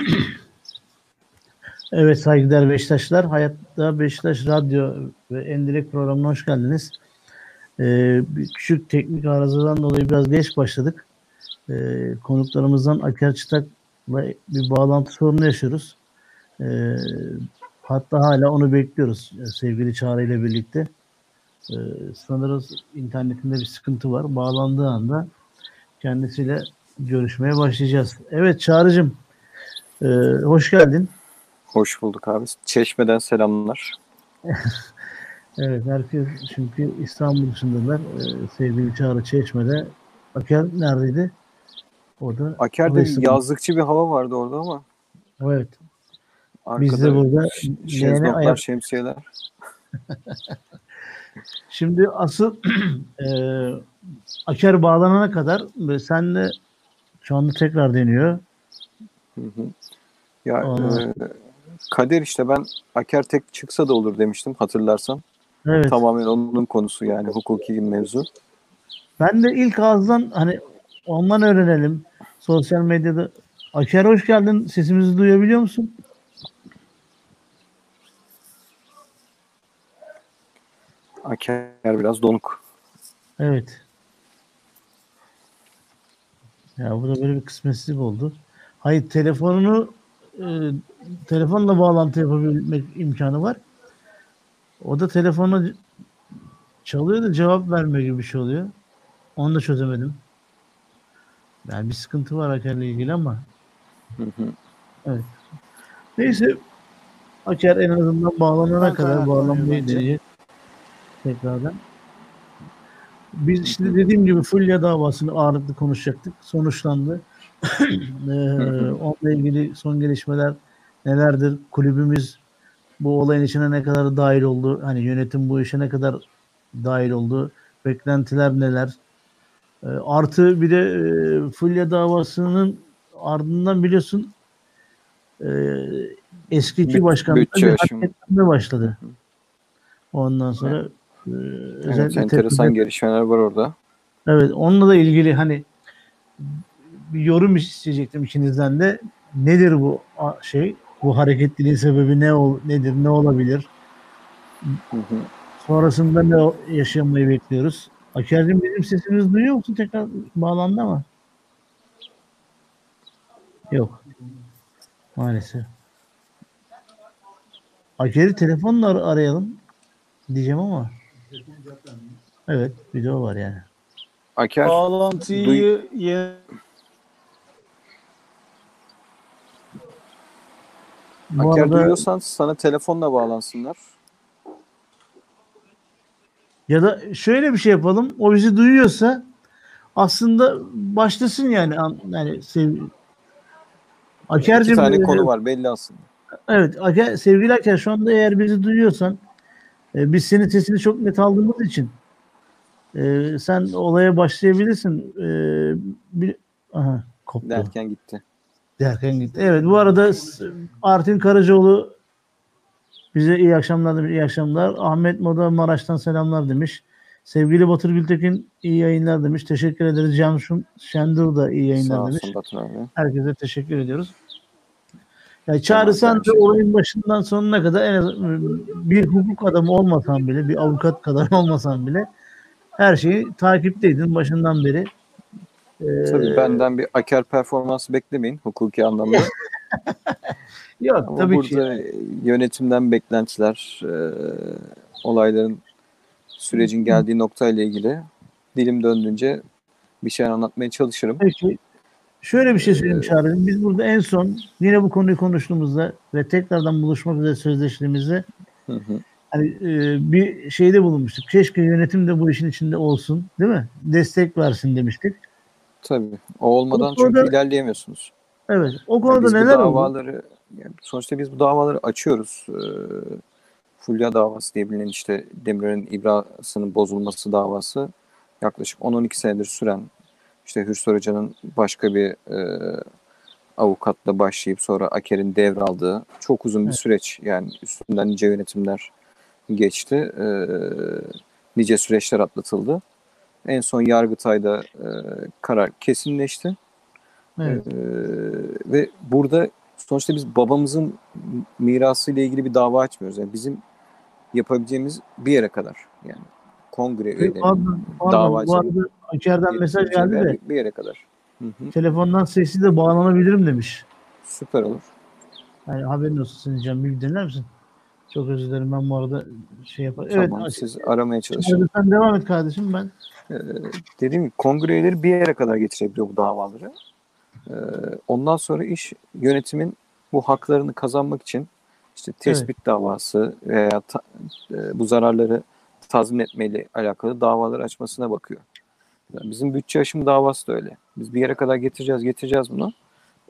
Evet saygıdeğer Beşiktaşlar. Hayatta Beşiktaş Radyo ve Endirek programına hoş geldiniz. Ee, küçük teknik arızadan dolayı biraz geç başladık. Ee, konuklarımızdan Aker Çıtak'la bir bağlantı sorunu yaşıyoruz. Ee, hatta hala onu bekliyoruz e, sevgili Çağrı ile birlikte. Ee, sanırız internetinde bir sıkıntı var. Bağlandığı anda kendisiyle görüşmeye başlayacağız. Evet Çağrı'cığım e, hoş geldin. Hoş bulduk abi. Çeşmeden selamlar. Evet herkes çünkü İstanbul dışındalar. Ee, sevgili Çağrı Çeşme'de. Aker neredeydi? Orada. Aker'de yazlıkçı bir hava vardı orada ama Evet. arkada Biz de burada şezlonglar, ayak- şemsiyeler. Şimdi asıl e, Aker bağlanana kadar senle şu anda tekrar deniyor. Hı hı. Ya e, Kader işte ben Aker tek çıksa da olur demiştim hatırlarsan. Evet. Tamamen onun konusu yani hukuki mevzu. Ben de ilk ağızdan hani ondan öğrenelim. Sosyal medyada. Aker hoş geldin. Sesimizi duyabiliyor musun? Aker biraz donuk. Evet. Ya bu da böyle bir kısmetsizlik oldu. Hayır telefonunu e, telefonla bağlantı yapabilmek imkanı var. O da telefona çalıyor da cevap verme gibi bir şey oluyor. Onu da çözemedim. Yani bir sıkıntı var Aker'le ilgili ama Hı hı. neyse Aker en azından bağlanana Ben kadar bağlanmayı deneyecek tekrardan. Biz işte dediğim gibi Fulya davasını ağırlıklı konuşacaktık. Sonuçlandı. Ee, onunla ilgili son gelişmeler nelerdir? Kulübümüz bu olayın içine ne kadar dahil oldu? Hani yönetim bu işe ne kadar dahil oldu? Beklentiler neler? Ee, artı bir de e, Fulya davasının ardından biliyorsun e, eski iki Büt- başkanlıkta bütçe bir hareketlenme başladı. Ondan sonra e, Evet, enteresan tepkiler- gelişmeler var orada. Evet, onunla da ilgili hani bir yorum isteyecektim ikinizden de. Nedir bu şey? Bu hareketliliğin sebebi ne ol nedir? Ne olabilir? Hı hı. Sonrasında ne yaşamayı bekliyoruz? Aker'cim bizim sesimizi duyuyor musun? Tekrar bağlandı ama. Yok. Maalesef. Aker'i telefonla ar- arayalım diyeceğim ama. Evet, video var yani. Aker Bağlantıyı ye- Bu Aker arada- duyuyorsan sana telefonla bağlansınlar. Ya da şöyle bir şey yapalım. O bizi duyuyorsa aslında başlasın yani. An- Yani sev... İki Aker'cim, tane e, konu var belli aslında. Evet, Aker, sevgili Aker şu anda eğer bizi duyuyorsan e, biz senin sesini çok net aldığımız için e, sen olaya başlayabilirsin. E, bir, aha, koptu. Derken gitti. Derken gitti. Evet bu arada Artin Karacaoğlu bize iyi akşamlar demiş. iyi akşamlar. Ahmet Moda Maraş'tan selamlar demiş. Sevgili Batır Gültekin iyi yayınlar demiş. Teşekkür ederiz. Canşun Şendur da iyi Sağ yayınlar demiş. olsun Batın abi. Herkese teşekkür ediyoruz. Ya çağırsan da teşekkür olayın başından sonuna kadar en az bir hukuk adamı olmasan bile, bir avukat kadar olmasan bile her şeyi takipteydin başından beri. Ee, Tabii benden bir Aker performansı beklemeyin hukuki anlamda. yok Ama tabii ki. burada yönetimden beklentiler, e, olayların sürecin geldiği noktayla ilgili dilim döndüğünce bir şey anlatmaya çalışırım. Peki şöyle bir şey söyleyeyim Çağrı'cığım. Biz burada en son yine bu konuyu konuştuğumuzda ve tekrardan buluşmak üzere sözleştiğimizde Hı hı. hani e, bir şeyde bulunmuştuk. Keşke yönetim de bu işin içinde olsun, değil mi? Destek versin demiştik. Tabii. O olmadan Bu çünkü konuda- ilerleyemiyorsunuz. Evet. O Yani konuda bu neler oldu? davaları yani sonuçta biz bu davaları açıyoruz. Ee, Fulya davası diye bilinen işte Demirel'in ibrasının bozulması davası yaklaşık 10-12 senedir süren işte Hürsar Hoca'nın başka bir e, avukatla başlayıp sonra Aker'in devraldığı çok uzun bir Evet. süreç. Yani üstünden nice yönetimler geçti. Ee, nice süreçler atlatıldı. En son Yargıtay'da e, karar kesinleşti. Evet. Ee, ve burada sonuçta biz babamızın mirası ile ilgili bir dava açmıyoruz. Yani bizim yapabileceğimiz bir yere kadar yani kongre üyeleri, davacı. Bu arada içeriden mesaj geldi de bir yere kadar. Hı hı. Telefondan sesli de bağlanabilirim demiş. Süper olur. Yani haberin olsun canım bir dinler misin? Çok özür dilerim ben bu arada şey yaparım. Tamam evet, siz aramaya çalışın. Sen devam et kardeşim ben. Ee, dediğim gibi kongre üyeleri bir yere kadar getirebiliyor bu davaları. Ee, ondan sonra iş yönetimin bu haklarını kazanmak için işte tespit evet. davası veya ta, e, bu zararları tazmin etmeyle alakalı davalar açmasına bakıyor. Yani bizim bütçe aşımı davası da öyle. Biz bir yere kadar getireceğiz, getireceğiz bunu.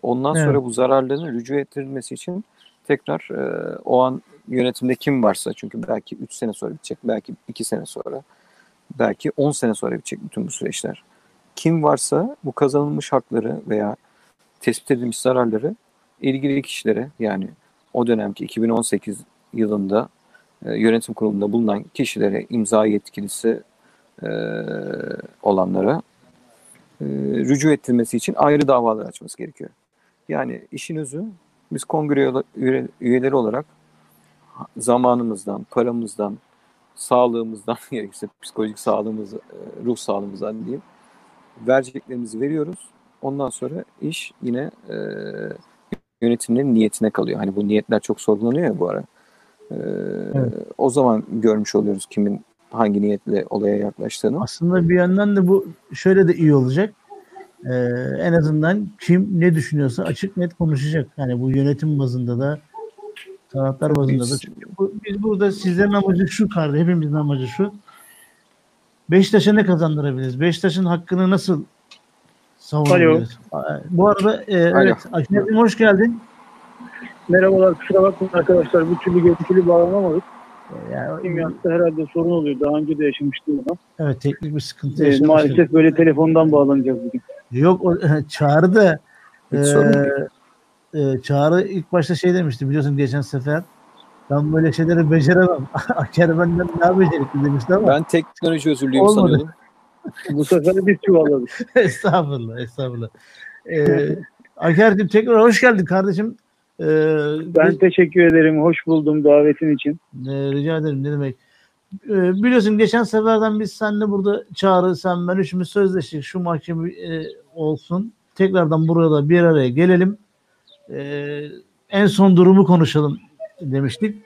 Ondan evet. sonra bu zararların rücu ettirilmesi için tekrar e, o an yönetimde kim varsa çünkü belki 3 sene sonra bitecek, belki 2 sene sonra, belki 10 sene sonra bitecek bütün bu süreçler. Kim varsa bu kazanılmış hakları veya tespit edilmiş zararları ilgili kişilere yani o dönemki 2018 yılında e, yönetim kurulunda bulunan kişilere imza yetkilisi e, olanlara e, rücu ettirmesi için ayrı davalar açması gerekiyor. Yani işin özü biz kongre üyeleri olarak zamanımızdan, paramızdan, sağlığımızdan gerekirse psikolojik sağlığımız, e, ruh sağlığımızdan diyeyim vereceklerimizi veriyoruz. Ondan sonra iş yine e, yönetimlerin niyetine kalıyor. Hani bu niyetler çok sorgulanıyor ya bu ara. E, evet. O zaman görmüş oluyoruz kimin hangi niyetle olaya yaklaştığını. Aslında bir yandan da bu şöyle de iyi olacak. Ee, en azından kim ne düşünüyorsa açık net konuşacak. Yani bu yönetim bazında da taraftar bazında da. Çünkü bu, biz burada sizlerin amacı şu kardı. Hepimizin amacı şu. Beşiktaş'a ne kazandırabiliriz? Beşiktaş'ın hakkını nasıl savunabiliriz? Bu arada e, evet. Akşener'cim hoş geldin. Merhabalar. Kusura bakmayın arkadaşlar. Bu türlü görüntülü bağlanamadık. Yani İmyans'ta herhalde sorun oluyor. Daha önce de yaşamıştım onu. Evet teknik bir sıkıntı yaşamıştık. maalesef böyle telefondan bağlanacağız bugün. Yok o, Çağrı da e, e, Çağrı ilk başta şey demişti biliyorsun geçen sefer ben böyle şeyleri beceremem. Aker benden daha becerikli demişti ama. Ben teknoloji özürlüyüm olmadı. sanıyordum. Bu sefer biz çuvalladık. estağfurullah, estağfurullah. Ee, Aker'cim tekrar hoş geldin kardeşim. Ee, ben biz... teşekkür ederim. Hoş buldum davetin için. Ee, rica ederim. Ne demek. Ee, biliyorsun geçen seferden biz seninle burada Çağrı, sen ben üçümüz sözleştik. Şu mahkeme e, olsun. Tekrardan burada bir araya gelelim. Ee, en son durumu konuşalım demiştik.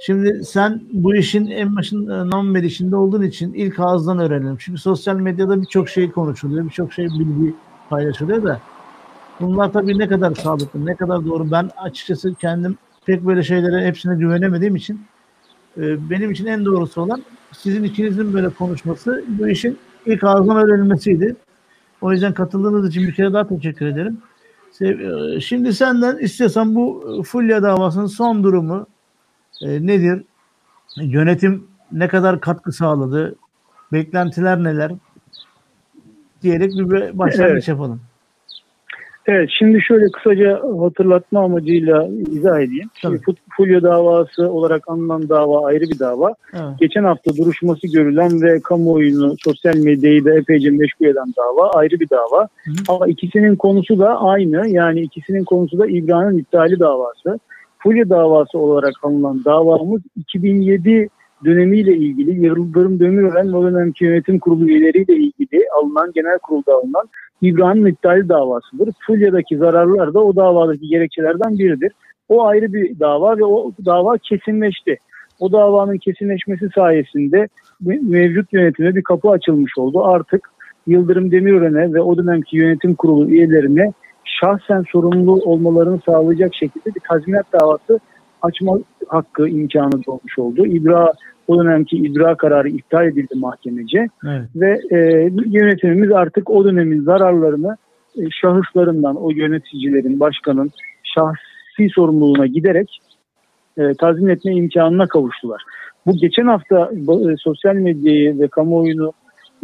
Şimdi sen bu işin en başından beri içinde olduğun için ilk ağızdan öğrenelim. Çünkü sosyal medyada birçok şey konuşuluyor, birçok şey bilgi paylaşılıyor da bunlar tabii ne kadar sağlıklı, ne kadar doğru. Ben açıkçası kendim pek böyle şeylere hepsine güvenemediğim için e, benim için en doğrusu olan sizin ikinizin böyle konuşması bu işin ilk ağızdan öğrenilmesiydi. O yüzden katıldığınız için bir kere daha teşekkür ederim. E, şimdi senden istiyorsan bu Fulya davasının son durumu e, nedir? Yönetim ne kadar katkı sağladı? Beklentiler neler? Diyerek bir başlangıç evet. yapalım. Evet, şimdi şöyle kısaca hatırlatma amacıyla izah edeyim. Tabii. Fulya davası olarak anılan dava ayrı bir dava. Evet. Geçen hafta duruşması görülen ve kamuoyunu, sosyal medyayı da epeyce meşgul eden dava ayrı bir dava. Hı hı. Ama ikisinin konusu da aynı. Yani ikisinin konusu da İbrahim'in iptali davası. Fulya davası olarak anılan davamız 2007 dönemiyle ilgili Yıldırım Demirören ve o dönemki yönetim kurulu üyeleriyle ilgili alınan genel kurulda alınan İbrahim'in iptali davasıdır. Fulya'daki zararlar da o davadaki gerekçelerden biridir. O ayrı bir dava ve o dava kesinleşti. O davanın kesinleşmesi sayesinde mevcut yönetime bir kapı açılmış oldu. Artık Yıldırım Demirören'e ve o dönemki yönetim kurulu üyelerine şahsen sorumlu olmalarını sağlayacak şekilde bir tazminat davası açma hakkı imkanı doğmuş oldu. İbra o dönemki ibra kararı iptal edildi mahkemece evet. ve e, yönetimimiz artık o dönemin zararlarını e, şahıslarından o yöneticilerin, başkanın şahsi sorumluluğuna giderek e, tazmin etme imkanına kavuştular. Bu geçen hafta e, sosyal medyayı ve kamuoyunu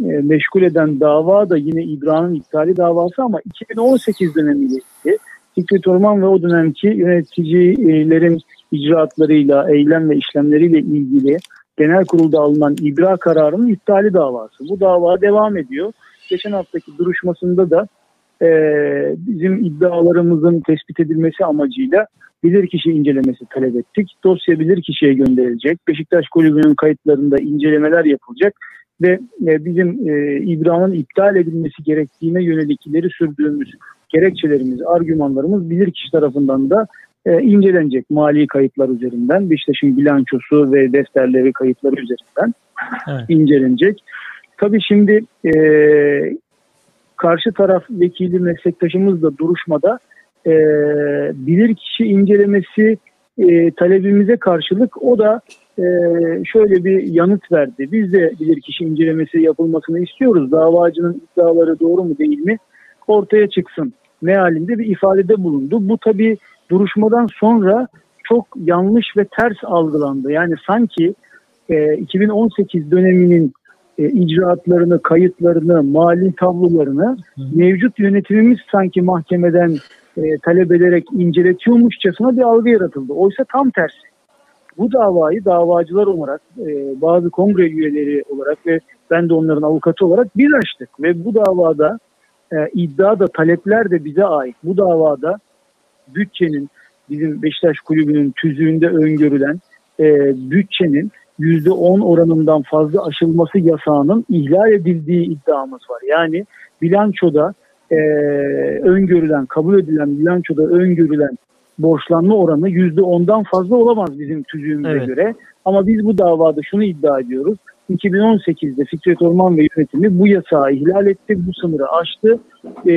e, meşgul eden dava da yine İbra'nın iptali davası ama 2018 dönemiyle ilgili Fikret Orman ve o dönemki yöneticilerin icraatlarıyla, eylem ve işlemleriyle ilgili genel kurulda alınan ibra kararının iptali davası. Bu dava devam ediyor. Geçen haftaki duruşmasında da bizim iddialarımızın tespit edilmesi amacıyla bilirkişi incelemesi talep ettik. Dosya bilirkişiye gönderilecek. Beşiktaş Kulübü'nün kayıtlarında incelemeler yapılacak ve bizim e, İbrahim'in iptal edilmesi gerektiğine yönelik ileri sürdüğümüz gerekçelerimiz, argümanlarımız bilirkişi tarafından da e, incelenecek mali kayıtlar üzerinden. Beşiktaş'ın bilançosu ve defterleri kayıtları üzerinden evet. incelenecek. Tabii şimdi e, karşı taraf vekili meslektaşımız da duruşmada e, bilirkişi incelemesi e, talebimize karşılık o da e, şöyle bir yanıt verdi. Biz de bilirkişi incelemesi yapılmasını istiyoruz. Davacının iddiaları doğru mu değil mi ortaya çıksın mealinde bir ifadede bulundu. Bu tabii duruşmadan sonra çok yanlış ve ters algılandı. Yani sanki e, 2018 döneminin e, icraatlarını, kayıtlarını, mali tablolarını mevcut yönetimimiz sanki mahkemeden e, talep ederek inceletiyormuşçasına bir algı yaratıldı. Oysa tam tersi. Bu davayı davacılar olarak, e, bazı kongre üyeleri olarak ve ben de onların avukatı olarak bir açtık. Ve bu davada e, iddia da talepler de bize ait. Bu davada bütçenin bizim Beşiktaş Kulübü'nün tüzüğünde öngörülen e, bütçenin %10 oranından fazla aşılması yasağının ihlal edildiği iddiamız var. Yani bilançoda e, öngörülen, kabul edilen bilançoda öngörülen borçlanma oranı %10'dan fazla olamaz bizim tüzüğümüze evet. göre. Ama biz bu davada şunu iddia ediyoruz. 2018'de Fikret Orman ve yönetimi bu yasağı ihlal etti, bu sınırı aştı. Ee,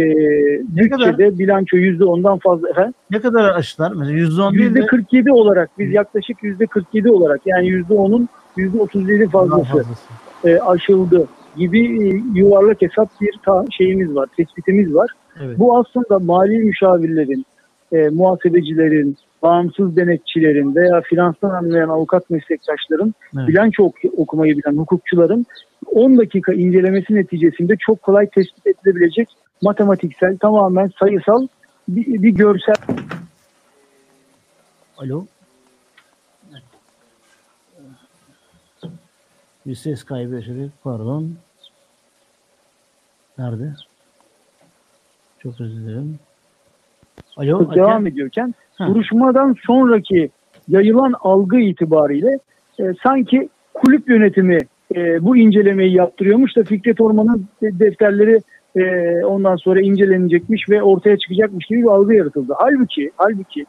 ne bütçede kadar? bilanço %10'dan fazla. Efendim? Ne kadar aştılar? Mesela %10 %47 değil de... olarak biz yaklaşık %47 olarak yani %10'un %37 fazlası, fazlası. E, aşıldı gibi e, yuvarlak hesap bir ta- şeyimiz var, tespitimiz var. Evet. Bu aslında mali müşavirlerin, e, muhasebecilerin, bağımsız denetçilerin veya finanstan anlayan avukat meslektaşların, evet. bilanço ok- okumayı bilen hukukçuların 10 dakika incelemesi neticesinde çok kolay tespit edilebilecek matematiksel, tamamen sayısal bir, bir görsel. Alo. Bir ses kaybı yaşadık. Pardon. Nerede? Çok özür dilerim. Alo, devam ediyorken duruşmadan sonraki yayılan algı itibariyle e, sanki kulüp yönetimi e, bu incelemeyi yaptırıyormuş da Fikret Orman'ın defterleri e, ondan sonra incelenecekmiş ve ortaya çıkacakmış gibi bir algı yaratıldı. Halbuki halbuki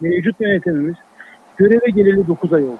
mevcut yönetimimiz göreve geleli 9 ay oldu.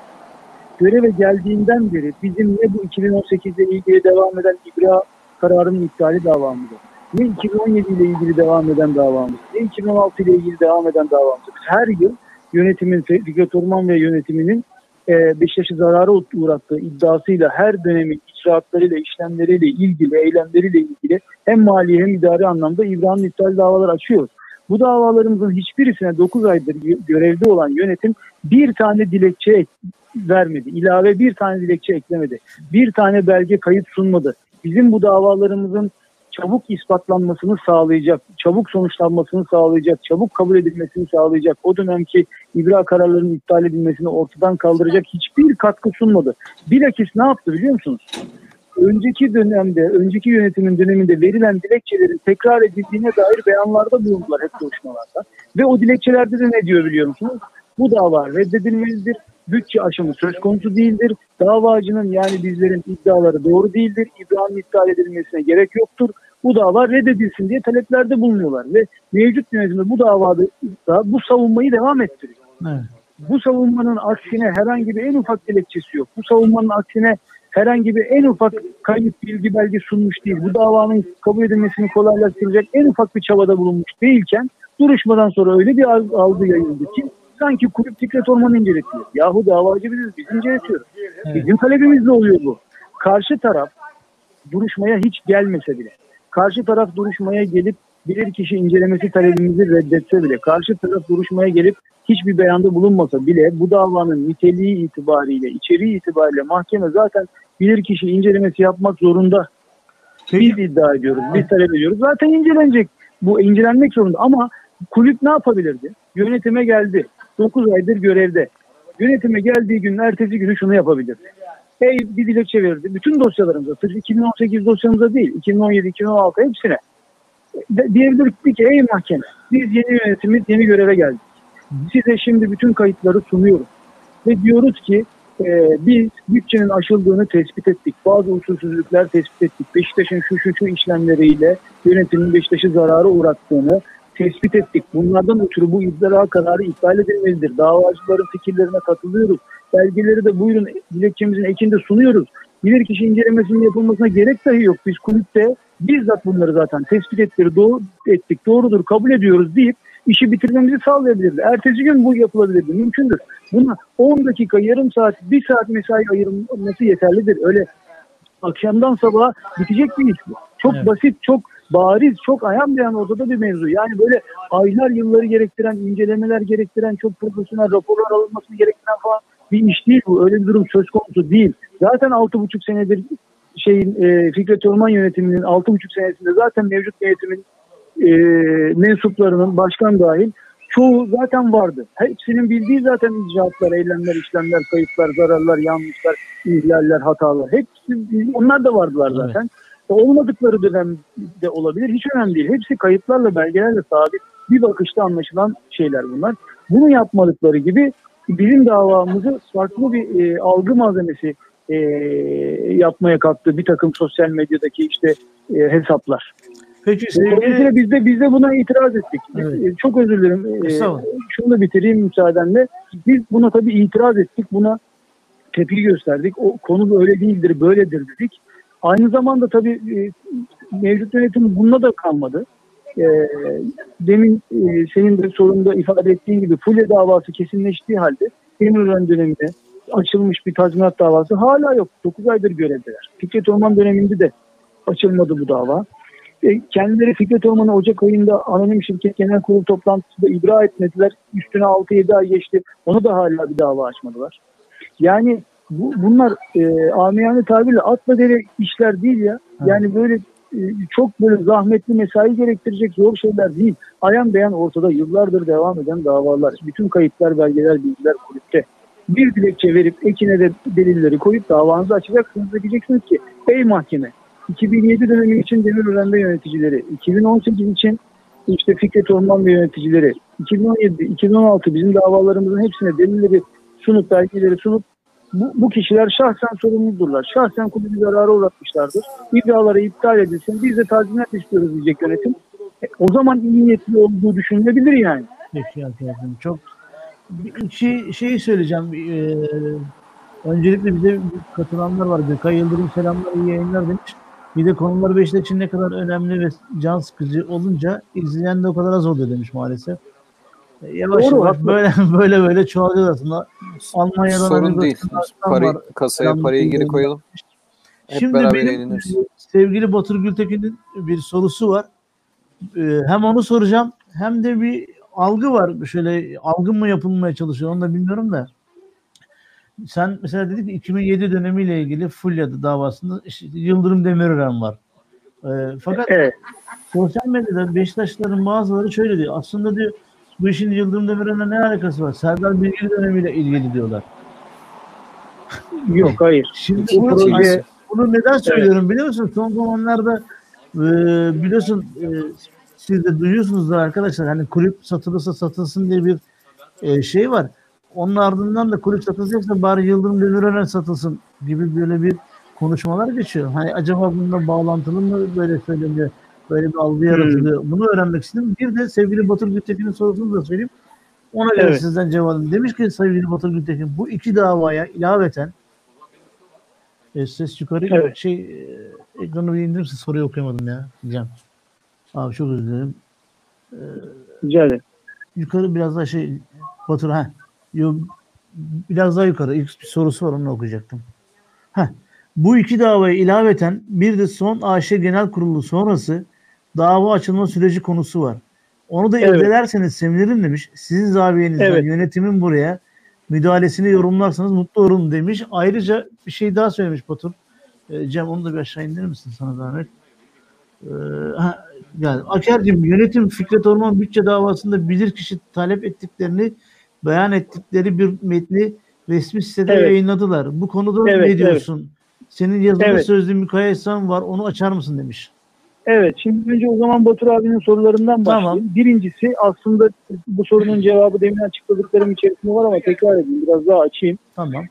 Göreve geldiğinden beri bizim ne bu 2018 ile ilgili devam eden İbra kararının iptali davamızı, ne 2017 ile ilgili devam eden davamız, ne 2016 ile ilgili devam eden davamız. Her yıl yönetimin, Fikret Orman ve yönetiminin e, Beşiktaş'ı zarara uğrattığı iddiasıyla her dönemin icraatlarıyla, işlemleriyle ilgili, eylemleriyle ilgili hem mali hem idari anlamda İbrahim iptal davalar açıyoruz. Bu davalarımızın hiçbirisine 9 aydır görevde olan yönetim bir tane dilekçe vermedi. İlave bir tane dilekçe eklemedi. Bir tane belge kayıt sunmadı bizim bu davalarımızın çabuk ispatlanmasını sağlayacak, çabuk sonuçlanmasını sağlayacak, çabuk kabul edilmesini sağlayacak, o dönemki ibra kararlarının iptal edilmesini ortadan kaldıracak hiçbir katkı sunmadı. Bilakis ne yaptı biliyor musunuz? Önceki dönemde, önceki yönetimin döneminde verilen dilekçelerin tekrar edildiğine dair beyanlarda bulundular hep görüşmelerde. Ve o dilekçelerde de ne diyor biliyor musunuz? Bu dava reddedilmelidir, bütçe aşımı söz konusu değildir. Davacının yani bizlerin iddiaları doğru değildir. İbrahim iptal edilmesine gerek yoktur. Bu dava reddedilsin diye taleplerde bulunuyorlar ve mevcut yönetimde bu davada da bu savunmayı devam ettiriyor. Evet. Bu savunmanın aksine herhangi bir en ufak dilekçesi yok. Bu savunmanın aksine herhangi bir en ufak kayıt bilgi belge sunmuş değil. Bu davanın kabul edilmesini kolaylaştıracak en ufak bir çabada bulunmuş değilken duruşmadan sonra öyle bir algı yayıldı ki sanki kulüp Fikret Orman'ı inceletiyor. Yahu davacı biziz, biz inceletiyoruz. Evet. Bizim talebimizle oluyor bu. Karşı taraf duruşmaya hiç gelmese bile, karşı taraf duruşmaya gelip bilir kişi incelemesi talebimizi reddetse bile, karşı taraf duruşmaya gelip hiçbir beyanda bulunmasa bile bu davanın niteliği itibariyle, içeriği itibariyle mahkeme zaten bilir kişi incelemesi yapmak zorunda. Biz iddia ediyoruz, biz talep ediyoruz. Zaten incelenecek. Bu incelenmek zorunda ama kulüp ne yapabilirdi? Yönetime geldi. 9 aydır görevde. Yönetime geldiği gün ertesi günü şunu yapabilir. Hey bir dilekçe verirdi. Bütün dosyalarımıza, sırf 2018 dosyamıza değil, 2017, 2016 hepsine. diyebiliriz ki ey mahkeme biz yeni yönetimiz yeni göreve geldik. Size şimdi bütün kayıtları sunuyoruz. Ve diyoruz ki e, biz bütçenin aşıldığını tespit ettik. Bazı usulsüzlükler tespit ettik. Beşiktaş'ın şu şu şu işlemleriyle yönetimin Beşiktaş'ı zarara uğrattığını tespit ettik. Bunlardan ötürü bu izdara kararı iptal edilmelidir. Davacıların fikirlerine katılıyoruz. Belgeleri de buyurun dilekçemizin ekinde sunuyoruz. Bilirkişi incelemesinin yapılmasına gerek dahi yok. Biz kulüpte bizzat bunları zaten tespit ettik, doğru, ettik, doğrudur, kabul ediyoruz deyip işi bitirmemizi sağlayabilirdi. Ertesi gün bu yapılabilirdi. Mümkündür. Buna 10 dakika, yarım saat, 1 saat mesai ayırılması yeterlidir. Öyle akşamdan sabaha bitecek bir iş bu. Çok evet. basit, çok bariz, çok ayan beyan ortada bir mevzu. Yani böyle aylar yılları gerektiren, incelemeler gerektiren, çok profesyonel raporlar alınmasını gerektiren falan bir iş değil bu. Öyle bir durum söz konusu değil. Zaten 6,5 senedir şeyin e, Fikret Orman yönetiminin 6,5 senesinde zaten mevcut yönetimin e, mensuplarının başkan dahil çoğu zaten vardı. Hepsinin bildiği zaten icraatlar, eylemler, işlemler, kayıplar, zararlar, yanlışlar, ihlaller, hatalar. Hepsi onlar da vardılar zaten. Evet. Olmadıkları dönemde olabilir. Hiç önemli değil. Hepsi kayıtlarla, belgelerle sabit. Bir bakışta anlaşılan şeyler bunlar. Bunu yapmadıkları gibi bilim davamızı farklı bir e, algı malzemesi e, yapmaya kalktı bir takım sosyal medyadaki işte e, hesaplar. Peki sevgili... Biz de, biz de buna itiraz ettik. Evet. E, çok özür dilerim. E, şunu da bitireyim müsaadenle. Biz buna tabii itiraz ettik. Buna tepki gösterdik. O konu öyle değildir, böyledir dedik. Aynı zamanda tabii e, mevcut yönetim bununla da kalmadı. E, demin e, senin de sorunda ifade ettiğin gibi Fulya davası kesinleştiği halde Demirören döneminde açılmış bir tazminat davası hala yok. 9 aydır görevdeler. Fikret Orman döneminde de açılmadı bu dava. E, kendileri Fikret Orman'ı Ocak ayında anonim şirket genel kurul toplantısında ibra etmediler. Üstüne 6-7 ay geçti. Onu da hala bir dava açmadılar. Yani bu, bunlar e, amiyane tabirle atla dere işler değil ya. Yani böyle e, çok böyle zahmetli mesai gerektirecek zor şeyler değil. Ayan beyan ortada yıllardır devam eden davalar. Bütün kayıtlar, belgeler, bilgiler kulüpte bir dilekçe verip ekine de delilleri koyup davanızı açacaksınız ve diyeceksiniz ki ey mahkeme 2007 dönemi için Demirören'de yöneticileri, 2018 için işte Fikret Orman ve yöneticileri, 2017, 2016 bizim davalarımızın hepsine delilleri sunup, belgeleri sunup bu, bu kişiler şahsen sorumludurlar. Şahsen kulübü zarara uğratmışlardır. İddiaları iptal edilsin. Biz de tazminat istiyoruz diyecek yönetim. E, o zaman iyi niyetli olduğu düşünülebilir yani. Peki arkadaşım. Çok şey, şeyi söyleyeceğim. Ee, öncelikle bize katılanlar var. Gökay Yıldırım selamlar, iyi yayınlar demiş. Bir de konular Beşiktaş için ne kadar önemli ve can sıkıcı olunca izleyen de o kadar az oluyor demiş maalesef. Ee, yavaş Doğru, yavaş böyle böyle böyle çoğalıyor aslında. Almanya'dan Sorun değil. Parayı, var. kasaya Selam parayı geri koyalım. Hep Şimdi beraber benim eğleniriz. sevgili Batur Gültekin'in bir sorusu var. Ee, hem onu soracağım hem de bir algı var. Şöyle algı mı yapılmaya çalışıyor onu da bilmiyorum da. Sen mesela dedik ki 2007 dönemiyle ilgili Fulya davasında işte Yıldırım Demirören var. E, fakat evet. sosyal medyada Beşiktaşlıların bazıları şöyle diyor. Aslında diyor bu işin Yıldırım Demirören'le ne alakası var? Serdar Bilgili dönemiyle ilgili diyorlar. Yok hayır. Şimdi bu proje... bunu neden söylüyorum evet. biliyor musun? Son zamanlarda e, biliyorsun e, siz de duyuyorsunuzdur arkadaşlar. Hani kulüp satılırsa satılsın diye bir e, şey var. Onun ardından da kulüp satılacaksa bari Yıldırım Demirören satılsın gibi böyle bir konuşmalar geçiyor. Hani acaba bununla bağlantılı mı böyle söyleniyor? Böyle bir algı yaratılıyor. Hmm. Bunu öğrenmek istedim. Bir de sevgili Batur Gültekin'in sorusunu da söyleyeyim. Ona göre evet. sizden cevabını. Demiş ki sevgili Batur Gültekin bu iki davaya ilaveten e, ses yukarı evet. şey e, ekranı bir indirirse soruyu okuyamadım ya. Diyeceğim. Abi çok özür dilerim. Ee, Rica ederim. Yukarı biraz daha şey Batur ha. Biraz daha yukarı. İlk bir sorusu var onu okuyacaktım. Heh. Bu iki davaya ilaveten bir de son AŞ Genel Kurulu sonrası dava açılma süreci konusu var. Onu da evet. irdelerseniz sevinirim demiş. Sizin zaviyenizden evet. yönetimin buraya müdahalesini yorumlarsanız mutlu olurum demiş. Ayrıca bir şey daha söylemiş Batur. E, Cem onu da bir aşağı indirir misin sana zahmet? Ee, yani Aker'cim yönetim Fikret Orman bütçe davasında bilirkişi talep ettiklerini beyan ettikleri bir metni resmi sitede evet. yayınladılar. Bu konuda evet, ne diyorsun? Evet. Senin yazılı evet. sözlü mukayesan var onu açar mısın demiş. Evet, şimdi önce o zaman Batur abinin sorularından başlayayım. Tamam. Birincisi aslında bu sorunun cevabı demin açıkladıklarım içerisinde var ama tekrar edeyim, biraz daha açayım. Tamam.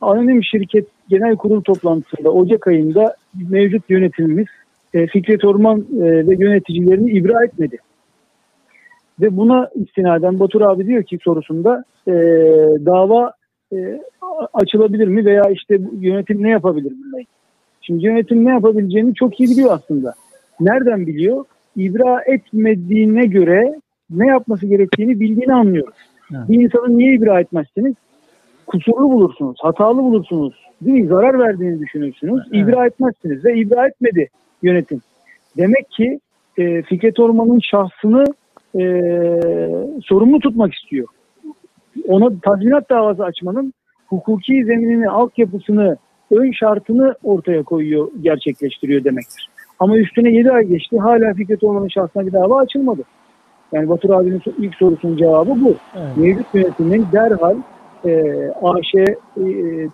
Anonim şirket genel kurul toplantısında Ocak ayında mevcut yönetimimiz e, Fikret Orman e, ve yöneticilerini ibra etmedi. Ve buna istinaden Batur abi diyor ki sorusunda e, dava e, açılabilir mi veya işte yönetim ne yapabilir bununla Şimdi yönetim ne yapabileceğini çok iyi biliyor aslında. Nereden biliyor? İbra etmediğine göre ne yapması gerektiğini bildiğini anlıyoruz. Evet. Bir insanı niye ibra etmezsiniz? Kusurlu bulursunuz, hatalı bulursunuz, değil mi? zarar verdiğini düşünürsünüz. Evet. İbra etmezsiniz ve ibra etmedi yönetim. Demek ki e, Fikret Orman'ın şahsını e, sorumlu tutmak istiyor. Ona tazminat davası açmanın hukuki zeminini, altyapısını, ön şartını ortaya koyuyor, gerçekleştiriyor demektir. Ama üstüne 7 ay geçti. Hala Fikret Orman'ın şahsına bir dava açılmadı. Yani Batur abinin ilk sorusunun cevabı bu. Evet. Mevcut yönetimin derhal e, AŞ e,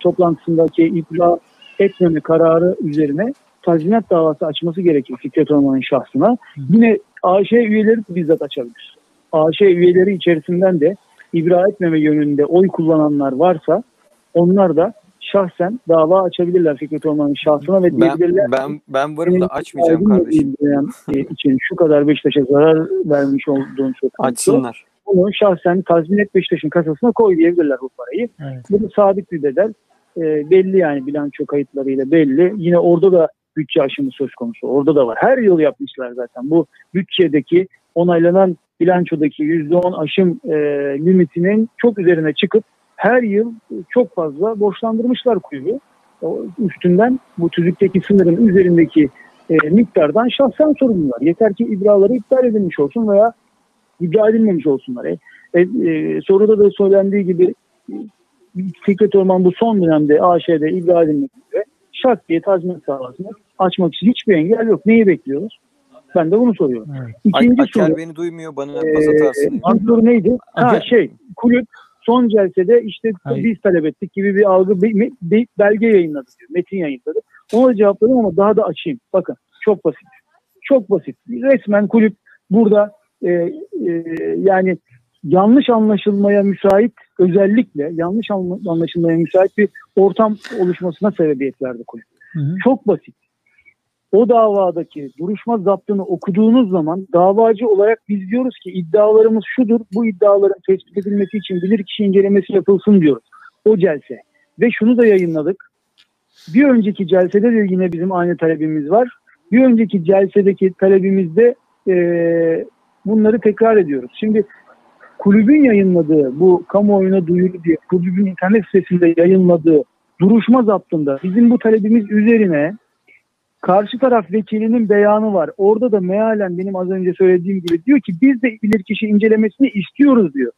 toplantısındaki ibra etmeme kararı üzerine tazminat davası açması gerekir Fikret Orman'ın şahsına. Hı. Yine AŞ üyeleri bizzat açabilir. AŞ üyeleri içerisinden de ibra etmeme yönünde oy kullananlar varsa onlar da şahsen dava açabilirler Fikret Orman'ın şahsına ve diyebilirler. Ben, ben, ben varım da açmayacağım kardeşim. E, için şu kadar Beşiktaş'a zarar vermiş olduğunu söz Açsınlar. Bunu şahsen tazmin et Beşiktaş'ın kasasına koy diyebilirler bu parayı. Evet. Bunu sabit bir bedel. E, belli yani bilanço kayıtlarıyla belli. Yine orada da bütçe aşımı söz konusu. Orada da var. Her yıl yapmışlar zaten. Bu bütçedeki onaylanan bilançodaki %10 aşım e, limitinin çok üzerine çıkıp her yıl çok fazla borçlandırmışlar. O üstünden bu tüzükteki sınırın üzerindeki e, miktardan şahsen sorumlular. Yeter ki ibraları iptal edilmiş olsun veya ibra edilmemiş olsunlar. E, e, e, soruda da söylendiği gibi Fikret Orman bu son dönemde AŞ'de ibra edilmek üzere şart diye tazminat davasını açmak için hiçbir engel yok. Neyi bekliyoruz? Ben de bunu soruyorum. Evet. İkinci Aker soru. beni duymuyor. Bana e, pas atarsın. soru neydi? Ha, şey kulüp son celsede işte Hayır. biz talep ettik gibi bir algı bir, bir belge yayınladı diyor. Metin yayınladı. Ona cevapladım ama daha da açayım. Bakın çok basit. Çok basit. Resmen kulüp burada e, e, yani yanlış anlaşılmaya müsait özellikle yanlış anlaşılmaya müsait bir ortam oluşmasına sebebiyet verdi kulüp. Hı hı. Çok basit o davadaki duruşma zaptını okuduğunuz zaman davacı olarak biz diyoruz ki iddialarımız şudur. Bu iddiaların tespit edilmesi için bilirkişi incelemesi yapılsın diyoruz. O celse. Ve şunu da yayınladık. Bir önceki celsede de yine bizim aynı talebimiz var. Bir önceki celsedeki talebimizde e, bunları tekrar ediyoruz. Şimdi kulübün yayınladığı bu kamuoyuna duyuru diye kulübün internet sitesinde yayınladığı duruşma zaptında bizim bu talebimiz üzerine Karşı taraf vekilinin beyanı var. Orada da mealen benim az önce söylediğim gibi diyor ki biz de bilirkişi incelemesini istiyoruz diyor.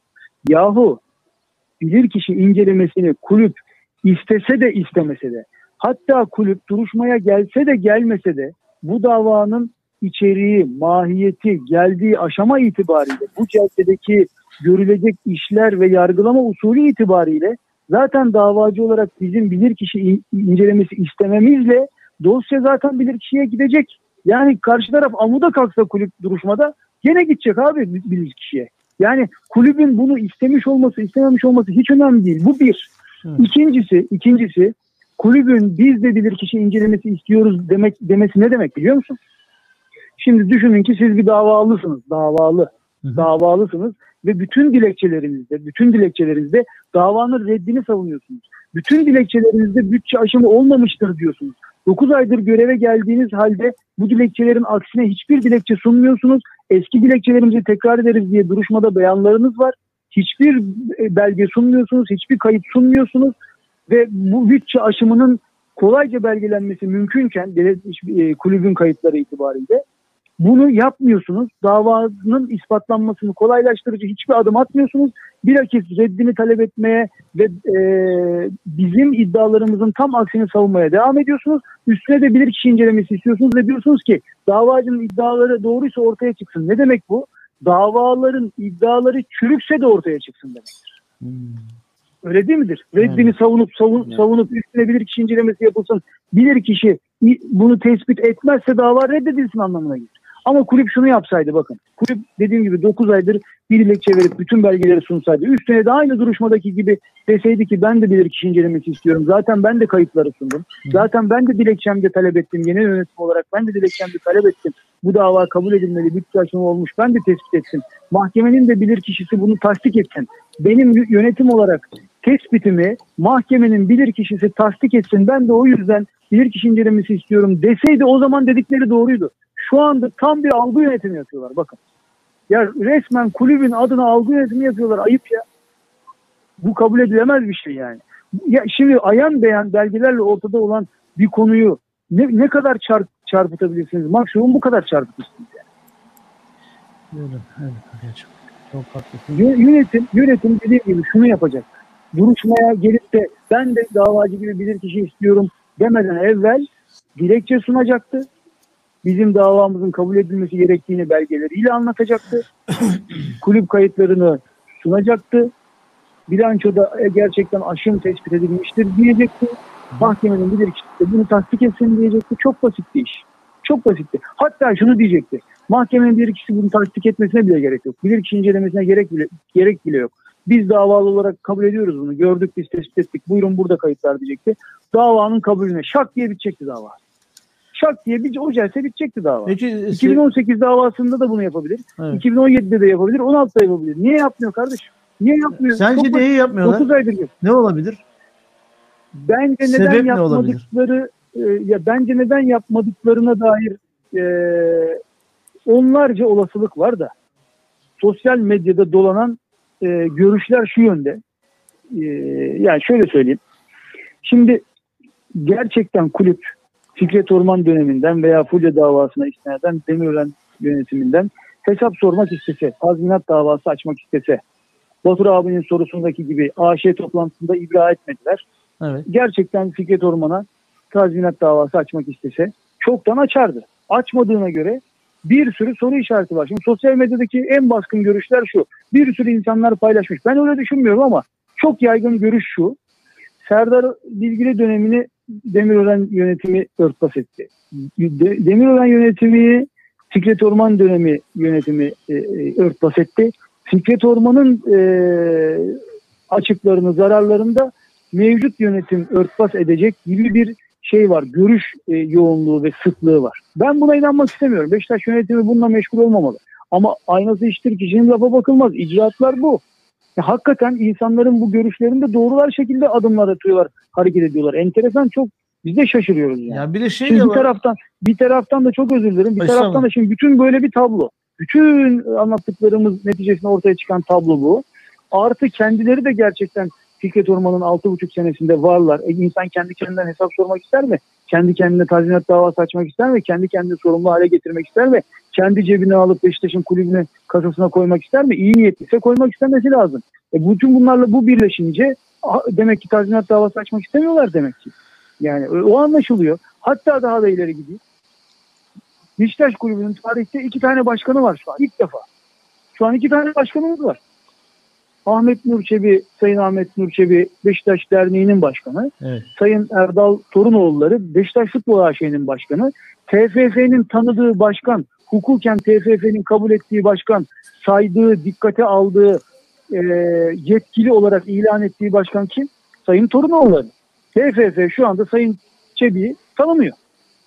Yahu bilirkişi incelemesini kulüp istese de istemese de hatta kulüp duruşmaya gelse de gelmese de bu davanın içeriği, mahiyeti, geldiği aşama itibariyle bu celsedeki görülecek işler ve yargılama usulü itibariyle zaten davacı olarak bizim bilirkişi incelemesi istememizle dosya zaten bilir kişiye gidecek. Yani karşı taraf amuda kalksa kulüp duruşmada gene gidecek abi bilir kişiye. Yani kulübün bunu istemiş olması, istememiş olması hiç önemli değil. Bu bir. İkincisi, ikincisi kulübün biz de bilir kişi incelemesi istiyoruz demek demesi ne demek biliyor musun? Şimdi düşünün ki siz bir davalısınız, davalı. Hı. Davalısınız ve bütün dilekçelerinizde, bütün dilekçelerinizde davanın reddini savunuyorsunuz. Bütün dilekçelerinizde bütçe aşımı olmamıştır diyorsunuz. 9 aydır göreve geldiğiniz halde bu dilekçelerin aksine hiçbir dilekçe sunmuyorsunuz. Eski dilekçelerimizi tekrar ederiz diye duruşmada beyanlarınız var. Hiçbir e, belge sunmuyorsunuz, hiçbir kayıt sunmuyorsunuz ve bu bütçe aşımının kolayca belgelenmesi mümkünken e, kulübün kayıtları itibariyle bunu yapmıyorsunuz. Davanın ispatlanmasını kolaylaştırıcı hiçbir adım atmıyorsunuz. Bilakis reddini talep etmeye ve e, bizim iddialarımızın tam aksini savunmaya devam ediyorsunuz. Üstüne de bilirkişi incelemesi istiyorsunuz ve diyorsunuz ki davacının iddiaları doğruysa ortaya çıksın. Ne demek bu? Davaların iddiaları çürükse de ortaya çıksın demektir. Hmm. Öyle değil midir? Reddini savunup savun, savunup üstüne bilirkişi incelemesi yapılsın. Bilirkişi bunu tespit etmezse dava reddedilsin anlamına gelir. Ama kulüp şunu yapsaydı bakın. Kulüp dediğim gibi 9 aydır bir dilekçe verip bütün belgeleri sunsaydı. Üstüne de aynı duruşmadaki gibi deseydi ki ben de bilirkişi incelemesi istiyorum. Zaten ben de kayıtları sundum. Zaten ben de dilekçemde talep ettim. Yeni yönetim olarak ben de dilekçemde talep ettim. Bu dava kabul edilmeli, bir aşımı olmuş. Ben de tespit ettim. Mahkemenin de bilirkişisi bunu tasdik etsin. Benim yönetim olarak tespitimi mahkemenin bilirkişisi tasdik etsin. Ben de o yüzden bilirkişi incelemesi istiyorum deseydi o zaman dedikleri doğruydu. Şu anda tam bir algı yönetimi yapıyorlar bakın. Ya resmen kulübün adına algı yönetimi yapıyorlar. Ayıp ya. Bu kabul edilemez bir şey yani. Ya şimdi ayan beyan belgelerle ortada olan bir konuyu ne, ne kadar çarp, çarpıtabilirsiniz? Maksimum bu kadar çarpıtırsınız yani. Evet, evet, çok haklısın. Yönetim, yönetim dediğim gibi şunu yapacak. Duruşmaya gelip de ben de davacı gibi bilir kişi istiyorum demeden evvel dilekçe sunacaktı bizim davamızın kabul edilmesi gerektiğini belgeleriyle anlatacaktı. Kulüp kayıtlarını sunacaktı. Bilançoda gerçekten aşım tespit edilmiştir diyecekti. Mahkemenin bilirkişisi bunu tasdik etsin diyecekti. Çok basitti iş. Çok basitti. Hatta şunu diyecekti. Mahkemenin bilirkişisi bunu tasdik etmesine bile gerek yok. Bilirkişi incelemesine gerek bile, gerek bile yok. Biz davalı olarak kabul ediyoruz bunu. Gördük biz tespit ettik. Buyurun burada kayıtlar diyecekti. Davanın kabulüne şak diye bitecekti dava şak diye bir o celse bitecekti dava. Peki, 2018 e, davasında da bunu yapabilir. Evet. 2017'de de yapabilir. 16'da yapabilir. Niye yapmıyor kardeşim? Niye yapmıyor? Sence niye yapmıyorlar? 9 aydır yok. Ne olabilir? Bence Sebep neden yapmadıkları e, ya bence neden yapmadıklarına dair e, onlarca olasılık var da sosyal medyada dolanan e, görüşler şu yönde. E, yani şöyle söyleyeyim. Şimdi gerçekten kulüp Fikret Orman döneminden veya Fulya davasına istinaden Demirören yönetiminden hesap sormak istese, tazminat davası açmak istese, Batur abinin sorusundaki gibi AŞ toplantısında ibra etmediler. Evet. Gerçekten Fikret Orman'a tazminat davası açmak istese çoktan açardı. Açmadığına göre bir sürü soru işareti var. Şimdi sosyal medyadaki en baskın görüşler şu. Bir sürü insanlar paylaşmış. Ben öyle düşünmüyorum ama çok yaygın görüş şu. Serdar Bilgili dönemini Demirören yönetimi örtbas etti. Demirören yönetimi Fikret Orman dönemi yönetimi e, e, örtbas etti. Fikret Orman'ın e, açıklarını, zararlarını da mevcut yönetim örtbas edecek gibi bir şey var. Görüş yoğunluğu ve sıklığı var. Ben buna inanmak istemiyorum. Beşiktaş yönetimi bununla meşgul olmamalı. Ama aynası iştir kişinin lafa bakılmaz. İcraatlar bu. Ya, hakikaten insanların bu görüşlerinde doğrular şekilde adımlar atıyorlar, hareket ediyorlar. Enteresan çok biz de şaşırıyoruz yani. Ya bir de şey şimdi bir taraftan bir taraftan da çok özür dilerim. Bir Başlama. taraftan da şimdi bütün böyle bir tablo. Bütün anlattıklarımız neticesinde ortaya çıkan tablo bu. Artı kendileri de gerçekten Fikret Orman'ın 6,5 senesinde varlar. E, insan kendi kendinden hesap sormak ister mi? Kendi kendine tazminat davası açmak ister mi? Kendi kendini sorumlu hale getirmek ister mi? Kendi cebine alıp Beşiktaş'ın kulübüne kasasına koymak ister mi? İyi niyetliyse koymak istemesi lazım. E, bütün bunlarla bu birleşince demek ki tazminat davası açmak istemiyorlar demek ki. Yani o anlaşılıyor. Hatta daha da ileri gideyim. Beşiktaş kulübünün tarihte iki tane başkanı var şu an ilk defa. Şu an iki tane başkanımız var. Ahmet Nurçebi, Sayın Ahmet Nurçebi Beşiktaş Derneği'nin başkanı. Evet. Sayın Erdal Torunoğulları Beşiktaş Futbol AŞ'nin başkanı. TFF'nin tanıdığı başkan, hukuken TFF'nin kabul ettiği başkan, saydığı, dikkate aldığı, e, yetkili olarak ilan ettiği başkan kim? Sayın Torunoğulları. TFF şu anda Sayın Çebi'yi tanımıyor.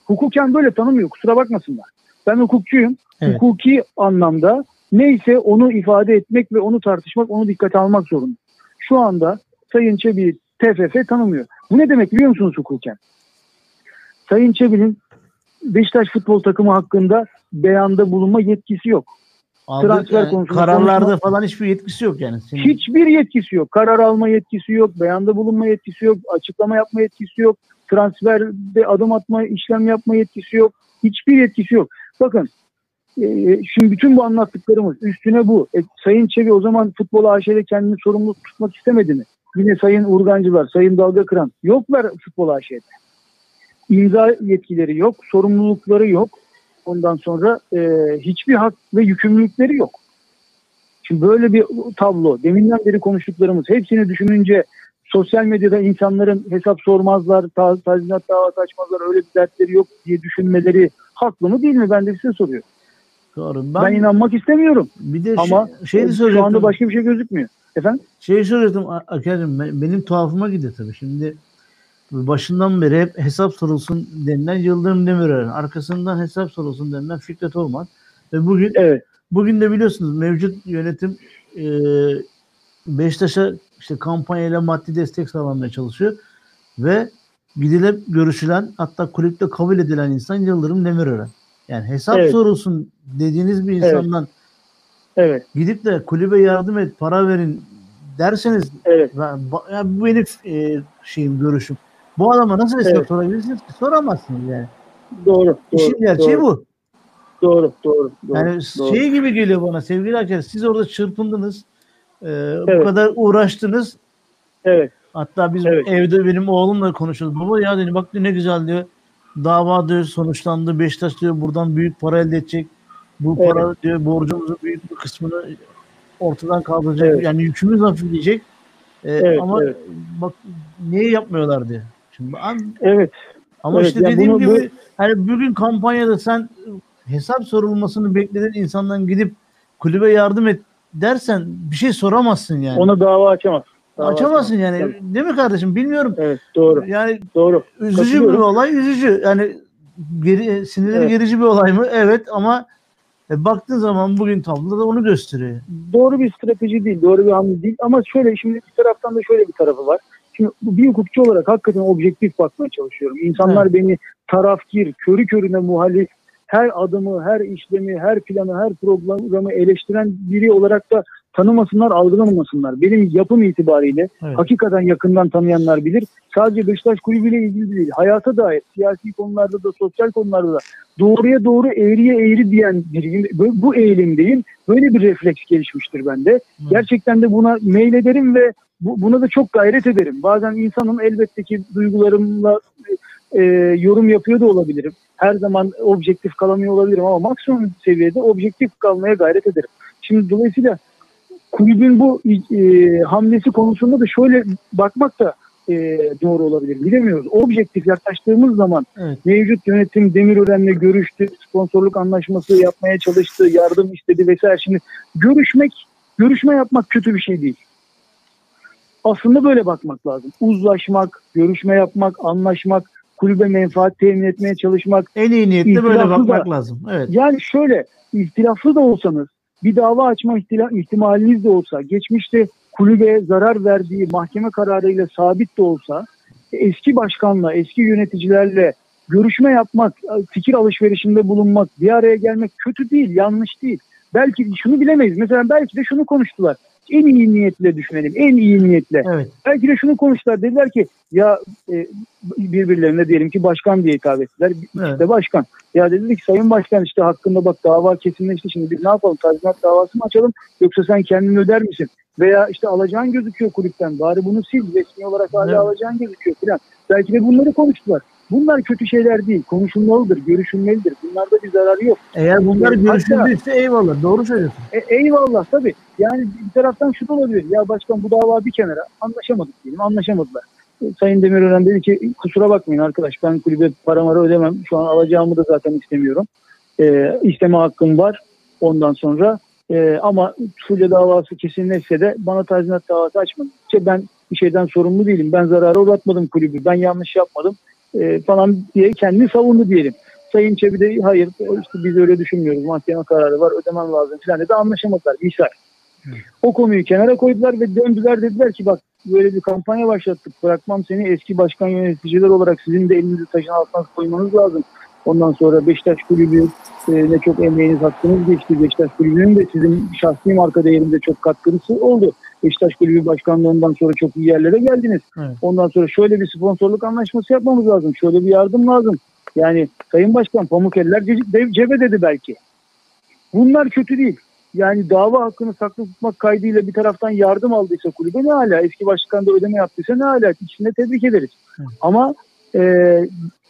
Hukuken böyle tanımıyor kusura bakmasınlar. Ben hukukçuyum. Evet. Hukuki anlamda neyse onu ifade etmek ve onu tartışmak, onu dikkate almak zorunda. Şu anda Sayın Çebi TFF tanımıyor. Bu ne demek biliyor musunuz hukuken? Sayın Çebi'nin Beşiktaş futbol takımı hakkında beyanda bulunma yetkisi yok. Aldığı, transfer konusunda kararlarda falan hiçbir yetkisi yok yani. Senin. Hiçbir yetkisi yok. Karar alma yetkisi yok, beyanda bulunma yetkisi yok, açıklama yapma yetkisi yok, transferde adım atma, işlem yapma yetkisi yok. Hiçbir yetkisi yok. Bakın e, şimdi bütün bu anlattıklarımız üstüne bu. E, Sayın Çevi o zaman futbol AŞ'de kendini sorumlu tutmak istemedi mi? Yine Sayın Urgancılar, Sayın Dalga Kıran yoklar futbol AŞ'de. İmza yetkileri yok, sorumlulukları yok. Ondan sonra e, hiçbir hak ve yükümlülükleri yok. Şimdi böyle bir tablo, deminden beri konuştuklarımız hepsini düşününce sosyal medyada insanların hesap sormazlar, tazminat davası açmazlar, öyle bir dertleri yok diye düşünmeleri haklı mı değil mi? Ben de size soruyorum. Doğru. Ben, ben inanmak istemiyorum. Bir de Ama şey, şey şu anda başka bir şey gözükmüyor. Efendim? Şey soracaktım Aker'cim benim tuhafıma gidiyor tabii. Şimdi başından beri hep hesap sorulsun denilen Yıldırım Demirören. Arkasından hesap sorulsun denilen Fikret Orman. Ve bugün evet. bugün de biliyorsunuz mevcut yönetim e, Beşiktaş'a işte kampanyayla maddi destek sağlamaya çalışıyor. Ve gidilip görüşülen hatta kulüpte kabul edilen insan Yıldırım Demirören. Yani hesap evet. sorulsun dediğiniz bir insandan evet. gidip de kulübe yardım et, para verin derseniz evet. yani bu benim e, şeyim, görüşüm. Bu adama nasıl hesap evet. sorabilirsiniz ki? Soramazsınız yani. Doğru. doğru İşin gerçeği doğru. bu. Doğru, doğru. doğru yani doğru. şey gibi geliyor bana sevgili arkadaşlar. Siz orada çırpındınız. E, evet. Bu kadar uğraştınız. Evet. Hatta biz evet. evde benim oğlumla konuşuyoruz. Baba ya dedi bak ne güzel diyor. Dava diyor sonuçlandı. Beşiktaş diyor buradan büyük para elde edecek. Bu evet. para diyor borcumuzun büyük bir kısmını ortadan kaldıracak. Evet. Yani yükümüz hafifleyecek. Ee, evet, ama evet. bak niye yapmıyorlar diye. Şimdi an, evet. Ama evet, işte dediğim gibi bu... hani bugün kampanyada sen hesap sorulmasını beklediğin insandan gidip kulübe yardım et dersen bir şey soramazsın yani. Ona dava açamaz. Açamazsın yani. Tabii. Değil mi kardeşim? Bilmiyorum. Evet, doğru. Yani doğru. Üzücü bir olay, üzücü. Yani geri, sinirli evet. gerici bir olay mı? Evet ama e, baktığın zaman bugün tabloda onu gösteriyor. Doğru bir strateji değil, doğru bir hamle değil. Ama şöyle şimdi bir taraftan da şöyle bir tarafı var. Şimdi bir hukukçu olarak hakikaten objektif bakmaya çalışıyorum. İnsanlar evet. beni tarafkir, körü körüne muhalif, her adımı, her işlemi, her planı, her programı eleştiren biri olarak da tanımasınlar, algılamamasınlar. Benim yapım itibariyle evet. hakikaten yakından tanıyanlar bilir. Sadece Beşiktaş kulübüyle ilgili değil, hayata dair, siyasi konularda da, sosyal konularda da doğruya doğru, eğriye eğri diyen biriyim. Bu eğilimdeyim. Böyle bir refleks gelişmiştir bende. Evet. Gerçekten de buna meylederim ve bu, buna da çok gayret ederim. Bazen insanın elbette ki duygularımla e, yorum yapıyor da olabilirim. Her zaman objektif kalamıyor olabilirim ama maksimum seviyede objektif kalmaya gayret ederim. Şimdi dolayısıyla kulübün bu e, hamlesi konusunda da şöyle bakmak da e, doğru olabilir. Bilemiyoruz. Objektif yaklaştığımız zaman evet. mevcut yönetim Demirören'le görüştü, sponsorluk anlaşması yapmaya çalıştı, yardım istedi vesaire. Şimdi görüşmek, görüşme yapmak kötü bir şey değil. Aslında böyle bakmak lazım. Uzlaşmak, görüşme yapmak, anlaşmak, kulübe menfaat temin etmeye çalışmak. En iyi niyetle böyle bakmak da, lazım. Evet. Yani şöyle, ihtilaflı da olsanız, bir dava açma ihtimaliniz de olsa, geçmişte kulübe zarar verdiği mahkeme kararıyla sabit de olsa, eski başkanla, eski yöneticilerle görüşme yapmak, fikir alışverişinde bulunmak, bir araya gelmek kötü değil, yanlış değil. Belki şunu bilemeyiz. Mesela belki de şunu konuştular. En iyi niyetle düşünelim. En iyi niyetle. Evet. Belki de şunu konuştular. Dediler ki ya e, birbirlerine diyelim ki başkan diye hitap ettiler. Evet. İşte başkan. Ya dedi ki sayın başkan işte hakkında bak dava kesinleşti şimdi biz ne yapalım tazminat davası mı açalım yoksa sen kendin öder misin? Veya işte alacağın gözüküyor kulüpten bari bunu sil resmi olarak hala evet. alacağın gözüküyor falan. Belki de bunları konuştular. Bunlar kötü şeyler değil. Konuşulmalıdır, görüşülmelidir. Bunlarda bir zararı yok. Eğer bunlar yani görüşüldüyse eyvallah. Doğru söylüyorsun. E, eyvallah tabii. Yani bir taraftan şu da olabilir. Ya başkan bu dava bir kenara. Anlaşamadık diyelim. Anlaşamadılar. E, Sayın Demirören dedi ki kusura bakmayın arkadaş ben kulübe paramarı ödemem. Şu an alacağımı da zaten istemiyorum. E, isteme hakkım var ondan sonra. E, ama Fulya davası kesinleşse de bana tazminat davası açmadı. İşte ben bir şeyden sorumlu değilim. Ben zarara uğratmadım kulübü. Ben yanlış yapmadım e, falan diye kendini savundu diyelim. Sayın Çebi de hayır işte biz öyle düşünmüyoruz. Mahkeme kararı var ödemem lazım falan dedi anlaşamadılar. Misal. O konuyu kenara koydular ve döndüler dediler ki bak böyle bir kampanya başlattık. Bırakmam seni eski başkan yöneticiler olarak sizin de elinizi taşın altına koymanız lazım. Ondan sonra Beşiktaş Kulübü e, ne çok emeğiniz hakkınız geçti. Beşiktaş Kulübü'nün de sizin şahsi marka değerinde çok katkısı oldu. Beşiktaş Kulübü Başkanlığından sonra çok iyi yerlere geldiniz. Evet. Ondan sonra şöyle bir sponsorluk anlaşması yapmamız lazım. Şöyle bir yardım lazım. Yani Sayın Başkan pamuk eller cebe dedi belki. Bunlar kötü değil. Yani dava hakkını saklı tutmak kaydıyla bir taraftan yardım aldıysa kulübe ne hala eski başkan da ödeme yaptıysa ne hala içinde tebrik ederiz. Hı. Ama e,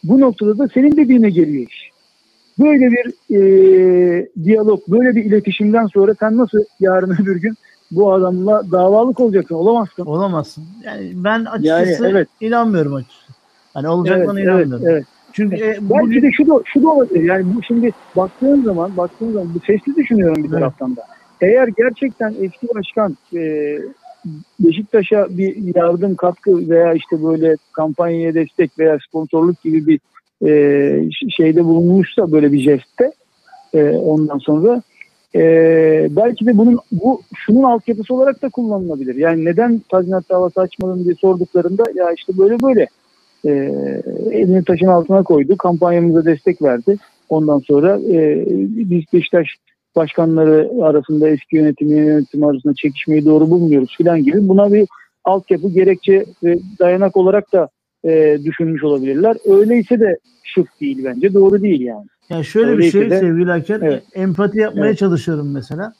bu noktada da senin dediğine geliyor iş. Böyle bir e, diyalog, böyle bir iletişimden sonra sen nasıl yarın öbür gün bu adamla davalık olacaksın. Olamazsın. Olamazsın. Yani ben açıkçası yani, evet. inanmıyorum açıkçası. Hani olacaklarına evet, inanmıyorum. Evet, evet. Çünkü e, Belki bugün... de şu da, şu da olabilir. Yani bu şimdi baktığın zaman baktığın zaman bu sesli düşünüyorum bir evet. taraftan da. Eğer gerçekten eski başkan e, Beşiktaş'a bir yardım katkı veya işte böyle kampanyaya destek veya sponsorluk gibi bir e, şeyde bulunmuşsa böyle bir jestte e, ondan sonra e, belki de bunun bu şunun altyapısı olarak da kullanılabilir. Yani neden tazminat davası açmadın diye sorduklarında ya işte böyle böyle e, elini taşın altına koydu. Kampanyamıza destek verdi. Ondan sonra e, biz Beşiktaş başkanları arasında eski yönetim yeni yönetim arasında çekişmeyi doğru bulmuyoruz filan gibi. Buna bir altyapı gerekçe ve dayanak olarak da e, düşünmüş olabilirler. Öyleyse de şık değil bence. Doğru değil yani. Yani şöyle Öyleyse bir şey de, sevgili Haker, evet. empati yapmaya evet. çalışıyorum mesela.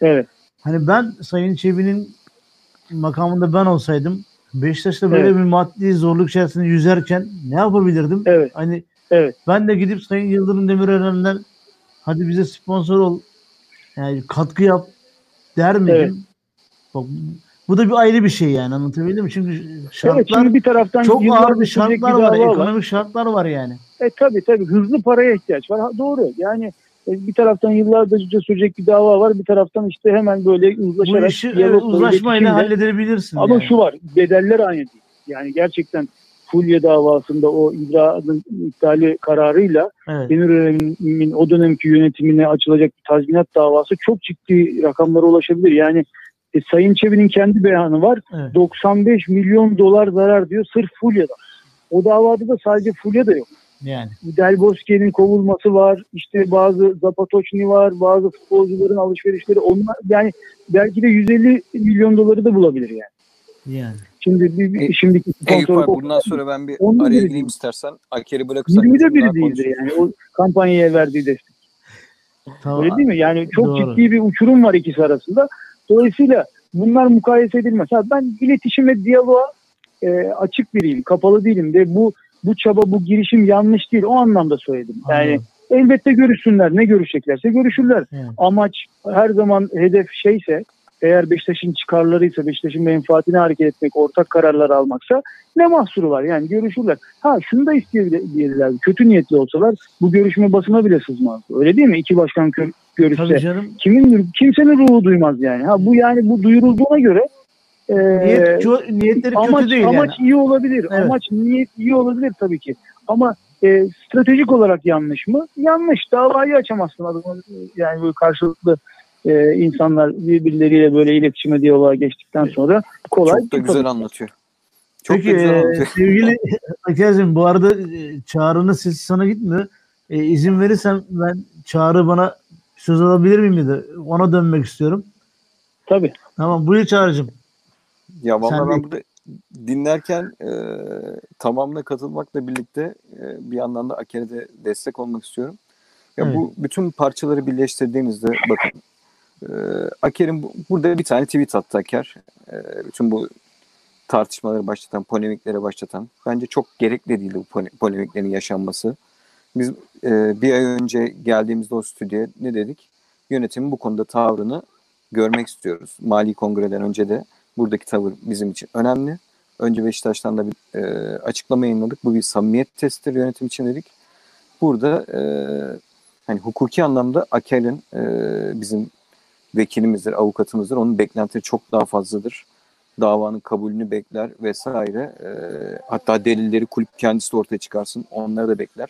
Evet. Hani ben Sayın Çebi'nin makamında ben olsaydım Beşiktaş'ta böyle evet. bir maddi zorluk içerisinde yüzerken ne yapabilirdim? Evet. Hani evet. ben de gidip Sayın Yıldırım Demirören'den hadi bize sponsor ol yani katkı yap der miydim? Evet. Bak, bu da bir ayrı bir şey yani anlatabildim mi? Çünkü şartlar evet, şimdi bir taraftan çok ağır bir şartlar var, ekonomik var. şartlar var yani. E tabi tabi hızlı paraya ihtiyaç var. Ha, doğru yani e, bir taraftan yıllarca sürecek bir dava var. Bir taraftan işte hemen böyle uzlaşarak Bu işi evet, uzlaşmayla halledebilirsin. Ama yani. şu var bedeller aynı değil. Yani gerçekten Fulya davasında o icraatın iptali kararıyla evet. Demirören'in o dönemki yönetimine açılacak bir tazminat davası çok ciddi rakamlara ulaşabilir. Yani e, Sayın Çebi'nin kendi beyanı var. Evet. 95 milyon dolar zarar diyor sırf Fulya'da. O davada da sadece Fulya da yok. Yani. Del Bosque'nin kovulması var. İşte bazı Zapatoçni var. Bazı futbolcuların alışverişleri. Onlar yani belki de 150 milyon doları da bulabilir yani. Yani. Şimdi bir, bir e, şimdiki sponsor bundan sonra ben bir araya gireyim istersen. Aker'i bırakırsan. 20'de biri değildir yani. O kampanyaya verdiği destek. Tamam. Öyle değil mi? Yani çok Doğru. ciddi bir uçurum var ikisi arasında. Dolayısıyla bunlar mukayese edilmez. Ha, ben iletişim ve diyaloğa e, açık biriyim, kapalı değilim de bu bu çaba, bu girişim yanlış değil. O anlamda söyledim. Yani Anladım. elbette görüşsünler. Ne görüşeceklerse görüşürler. Evet. Amaç her zaman hedef şeyse eğer Beşiktaş'ın çıkarlarıysa, Beşiktaş'ın menfaatine hareket etmek, ortak kararlar almaksa ne mahsuru var? Yani görüşürler. Ha şunu da isteyebilirler. Kötü niyetli olsalar bu görüşme basına bile sızmaz. Öyle değil mi? İki başkan görüşse. Kimin kimsenin ruhu duymaz yani. Ha bu yani bu duyurulduğuna göre e, Niyet, niyetleri amaç, kötü değil amaç yani. iyi olabilir. Evet. Amaç niyet iyi olabilir tabii ki. Ama e, stratejik olarak yanlış mı? Yanlış. Davayı açamazsın adamın yani böyle karşılıklı e, insanlar birbirleriyle böyle iletişime diyaloğa geçtikten sonra kolay. Çok da güzel anlatıyor. Çok Peki güzel anlatıyor. E, sevgili Aker'cim bu arada e, çağrının sesi sana gitmiyor. E, izin verirsen ben çağrı bana söz alabilir miyim dedi. Ona dönmek istiyorum. Tabii. Tamam buyur çağrıcım. Ya vallahi ben burada dinlerken e, tamamına katılmakla birlikte e, bir yandan da Aker'e destek olmak istiyorum. Ya evet. bu bütün parçaları birleştirdiğinizde bakın e, Aker'in bu, burada bir tane tweet attı Aker. E, bütün bu tartışmaları başlatan, polemikleri başlatan. Bence çok gerekli değildi bu polemiklerin yaşanması. Biz e, bir ay önce geldiğimizde o stüdyoya ne dedik? Yönetimin bu konuda tavrını görmek istiyoruz. Mali kongreden önce de buradaki tavır bizim için önemli. Önce Beşiktaş'tan da bir e, açıklama yayınladık. Bu bir samimiyet testidir yönetim için dedik. Burada e, hani hukuki anlamda Akel'in e, bizim vekilimizdir, avukatımızdır. Onun beklentileri çok daha fazladır. Davanın kabulünü bekler vesaire. E, hatta delilleri kulüp kendisi de ortaya çıkarsın. Onları da bekler.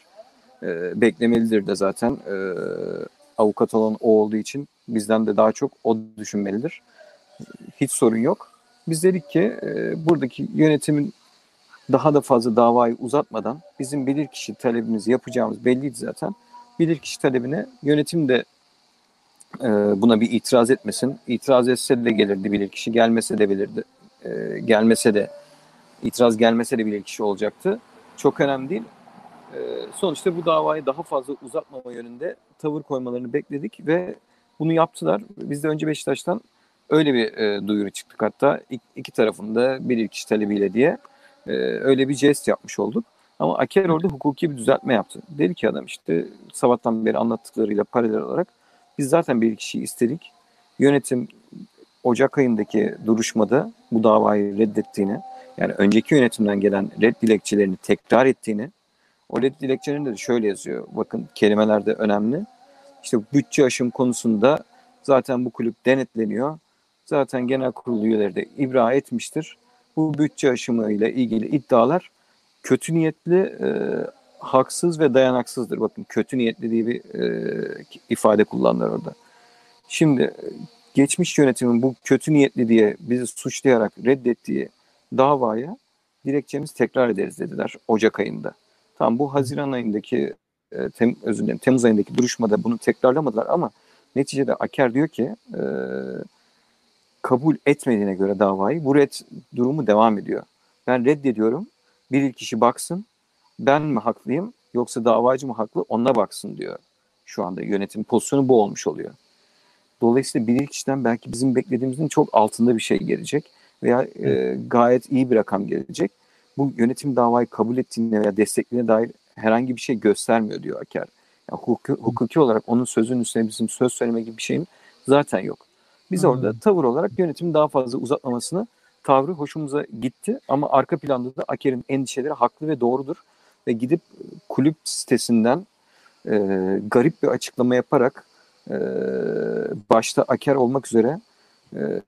E, beklemelidir de zaten. E, avukat olan o olduğu için bizden de daha çok o düşünmelidir. Hiç sorun yok. Biz dedik ki e, buradaki yönetimin daha da fazla davayı uzatmadan bizim bilirkişi talebimizi yapacağımız belliydi zaten. Bilirkişi talebine yönetim de e, buna bir itiraz etmesin. İtiraz etse de gelirdi bilirkişi, gelmese de bilirdi. E, gelmese de itiraz gelmese de bilirkişi olacaktı. Çok önemli değil. E, sonuçta bu davayı daha fazla uzatmama yönünde tavır koymalarını bekledik ve bunu yaptılar. Biz de önce Beşiktaş'tan öyle bir e, duyuru çıktık hatta iki, iki tarafında bir kişi talebiyle diye e, öyle bir jest yapmış olduk. Ama Aker orada hukuki bir düzeltme yaptı. Dedi ki adam işte sabahtan beri anlattıklarıyla paralel olarak biz zaten bir kişiyi istedik. Yönetim Ocak ayındaki duruşmada bu davayı reddettiğini, yani önceki yönetimden gelen red dilekçelerini tekrar ettiğini, o red dilekçelerinde de şöyle yazıyor. Bakın kelimeler de önemli. İşte bütçe aşım konusunda zaten bu kulüp denetleniyor. Zaten genel kurulu üyeleri de ibra etmiştir. Bu bütçe aşımı ile ilgili iddialar kötü niyetli, e, haksız ve dayanaksızdır. Bakın kötü niyetli diye bir e, ifade kullanırlar orada. Şimdi geçmiş yönetimin bu kötü niyetli diye bizi suçlayarak reddettiği davaya dilekçemizi tekrar ederiz dediler Ocak ayında. Tam bu Haziran ayındaki e, tem, özür dilerim, Temmuz ayındaki duruşmada bunu tekrarlamadılar ama neticede Aker diyor ki e, kabul etmediğine göre davayı bu red durumu devam ediyor. Ben reddediyorum. Bir kişi baksın. Ben mi haklıyım yoksa davacı mı haklı ona baksın diyor. Şu anda yönetim pozisyonu bu olmuş oluyor. Dolayısıyla bir kişiden belki bizim beklediğimizin çok altında bir şey gelecek veya e, gayet iyi bir rakam gelecek. Bu yönetim davayı kabul ettiğine veya desteklediğine dair herhangi bir şey göstermiyor diyor Aker. Yani hukuki, hukuki olarak onun sözünün üstüne bizim söz söyleme gibi bir şeyim zaten yok. Biz orada tavır olarak yönetimin daha fazla uzatmamasını tavrı hoşumuza gitti ama arka planda da Aker'in endişeleri haklı ve doğrudur ve gidip kulüp sitesinden e, garip bir açıklama yaparak e, başta Aker olmak üzere e,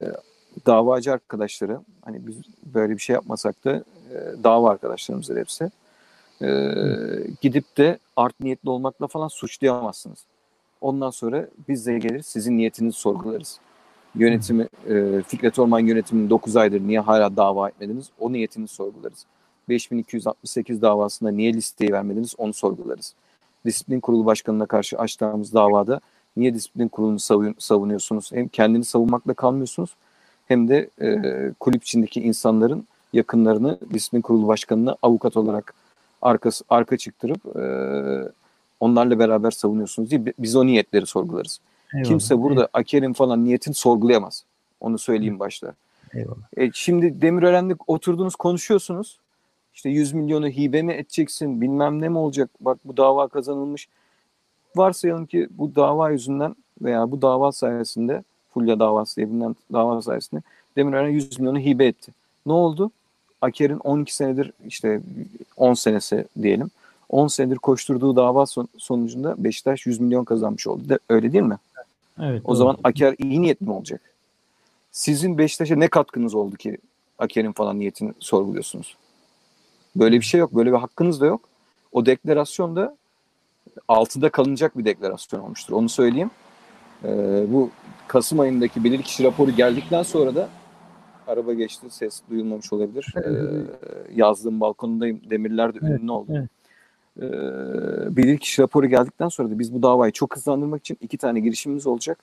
davacı arkadaşları hani biz böyle bir şey yapmasak da e, dava arkadaşlarımızdır hepsi e, gidip de art niyetli olmakla falan suçlayamazsınız. Ondan sonra biz de gelir sizin niyetinizi sorgularız. Yönetimi, e, Fikret Orman yönetiminin 9 aydır niye hala dava etmediniz? O niyetini sorgularız. 5268 davasında niye listeyi vermediniz? Onu sorgularız. Disiplin Kurulu Başkanı'na karşı açtığımız davada niye disiplin kurulunu savun, savunuyorsunuz? Hem kendini savunmakla kalmıyorsunuz hem de e, kulüp içindeki insanların yakınlarını disiplin kurulu başkanına avukat olarak arkası, arka çıktırıp e, onlarla beraber savunuyorsunuz diye biz o niyetleri sorgularız. Eyvallah. Kimse burada Aker'in falan niyetini sorgulayamaz. Onu söyleyeyim başta. Eyvallah. E, şimdi Demirören'de oturdunuz konuşuyorsunuz. İşte 100 milyonu hibe mi edeceksin bilmem ne mi olacak bak bu dava kazanılmış. Varsayalım ki bu dava yüzünden veya bu dava sayesinde Fulya davası diye bilinen dava sayesinde Demirören 100 milyonu hibe etti. Ne oldu? Aker'in 12 senedir işte 10 senesi diyelim. 10 senedir koşturduğu dava son, sonucunda Beşiktaş 100 milyon kazanmış oldu. De, öyle değil mi? Evet. O doğru. zaman Aker iyi niyet mi olacak? Sizin Beşiktaş'a ne katkınız oldu ki Aker'in falan niyetini sorguluyorsunuz? Böyle bir şey yok. Böyle bir hakkınız da yok. O deklarasyon da altında kalınacak bir deklarasyon olmuştur. Onu söyleyeyim. Ee, bu Kasım ayındaki bilirkişi raporu geldikten sonra da araba geçti. Ses duyulmamış olabilir. Ee, yazdığım balkonundayım. Demirler de evet, ünlü oldu. Evet. Ee, bilirkişi raporu geldikten sonra da biz bu davayı çok hızlandırmak için iki tane girişimimiz olacak.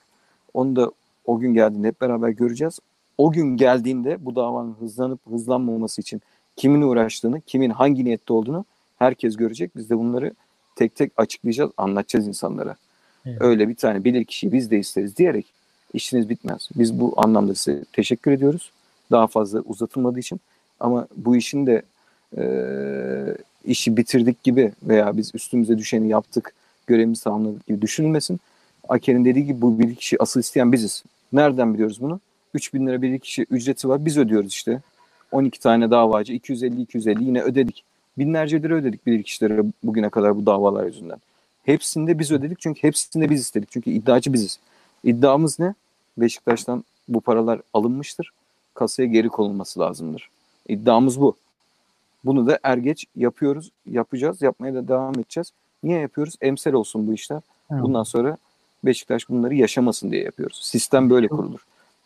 Onu da o gün geldiğinde hep beraber göreceğiz. O gün geldiğinde bu davanın hızlanıp hızlanmaması için kimin uğraştığını, kimin hangi niyette olduğunu herkes görecek. Biz de bunları tek tek açıklayacağız, anlatacağız insanlara. Evet. Öyle bir tane bilir kişiyi biz de isteriz diyerek işiniz bitmez. Biz bu anlamda size teşekkür ediyoruz daha fazla uzatılmadığı için. Ama bu işin de e, işi bitirdik gibi veya biz üstümüze düşeni yaptık, görevimizi tamamladık gibi düşünülmesin. Aker'in dediği gibi bu bir kişi asıl isteyen biziz. Nereden biliyoruz bunu? 3000 lira bir kişi ücreti var. Biz ödüyoruz işte. 12 tane davacı 250-250 yine ödedik. Binlerce lira ödedik bir kişilere bugüne kadar bu davalar yüzünden. Hepsinde biz ödedik çünkü hepsinde biz istedik. Çünkü iddiacı biziz. İddiamız ne? Beşiktaş'tan bu paralar alınmıştır kasaya geri konulması lazımdır. İddiamız bu. Bunu da er geç yapıyoruz, yapacağız, yapmaya da devam edeceğiz. Niye yapıyoruz? Emsel olsun bu işler. Evet. Bundan sonra Beşiktaş bunları yaşamasın diye yapıyoruz. Sistem böyle kurulur.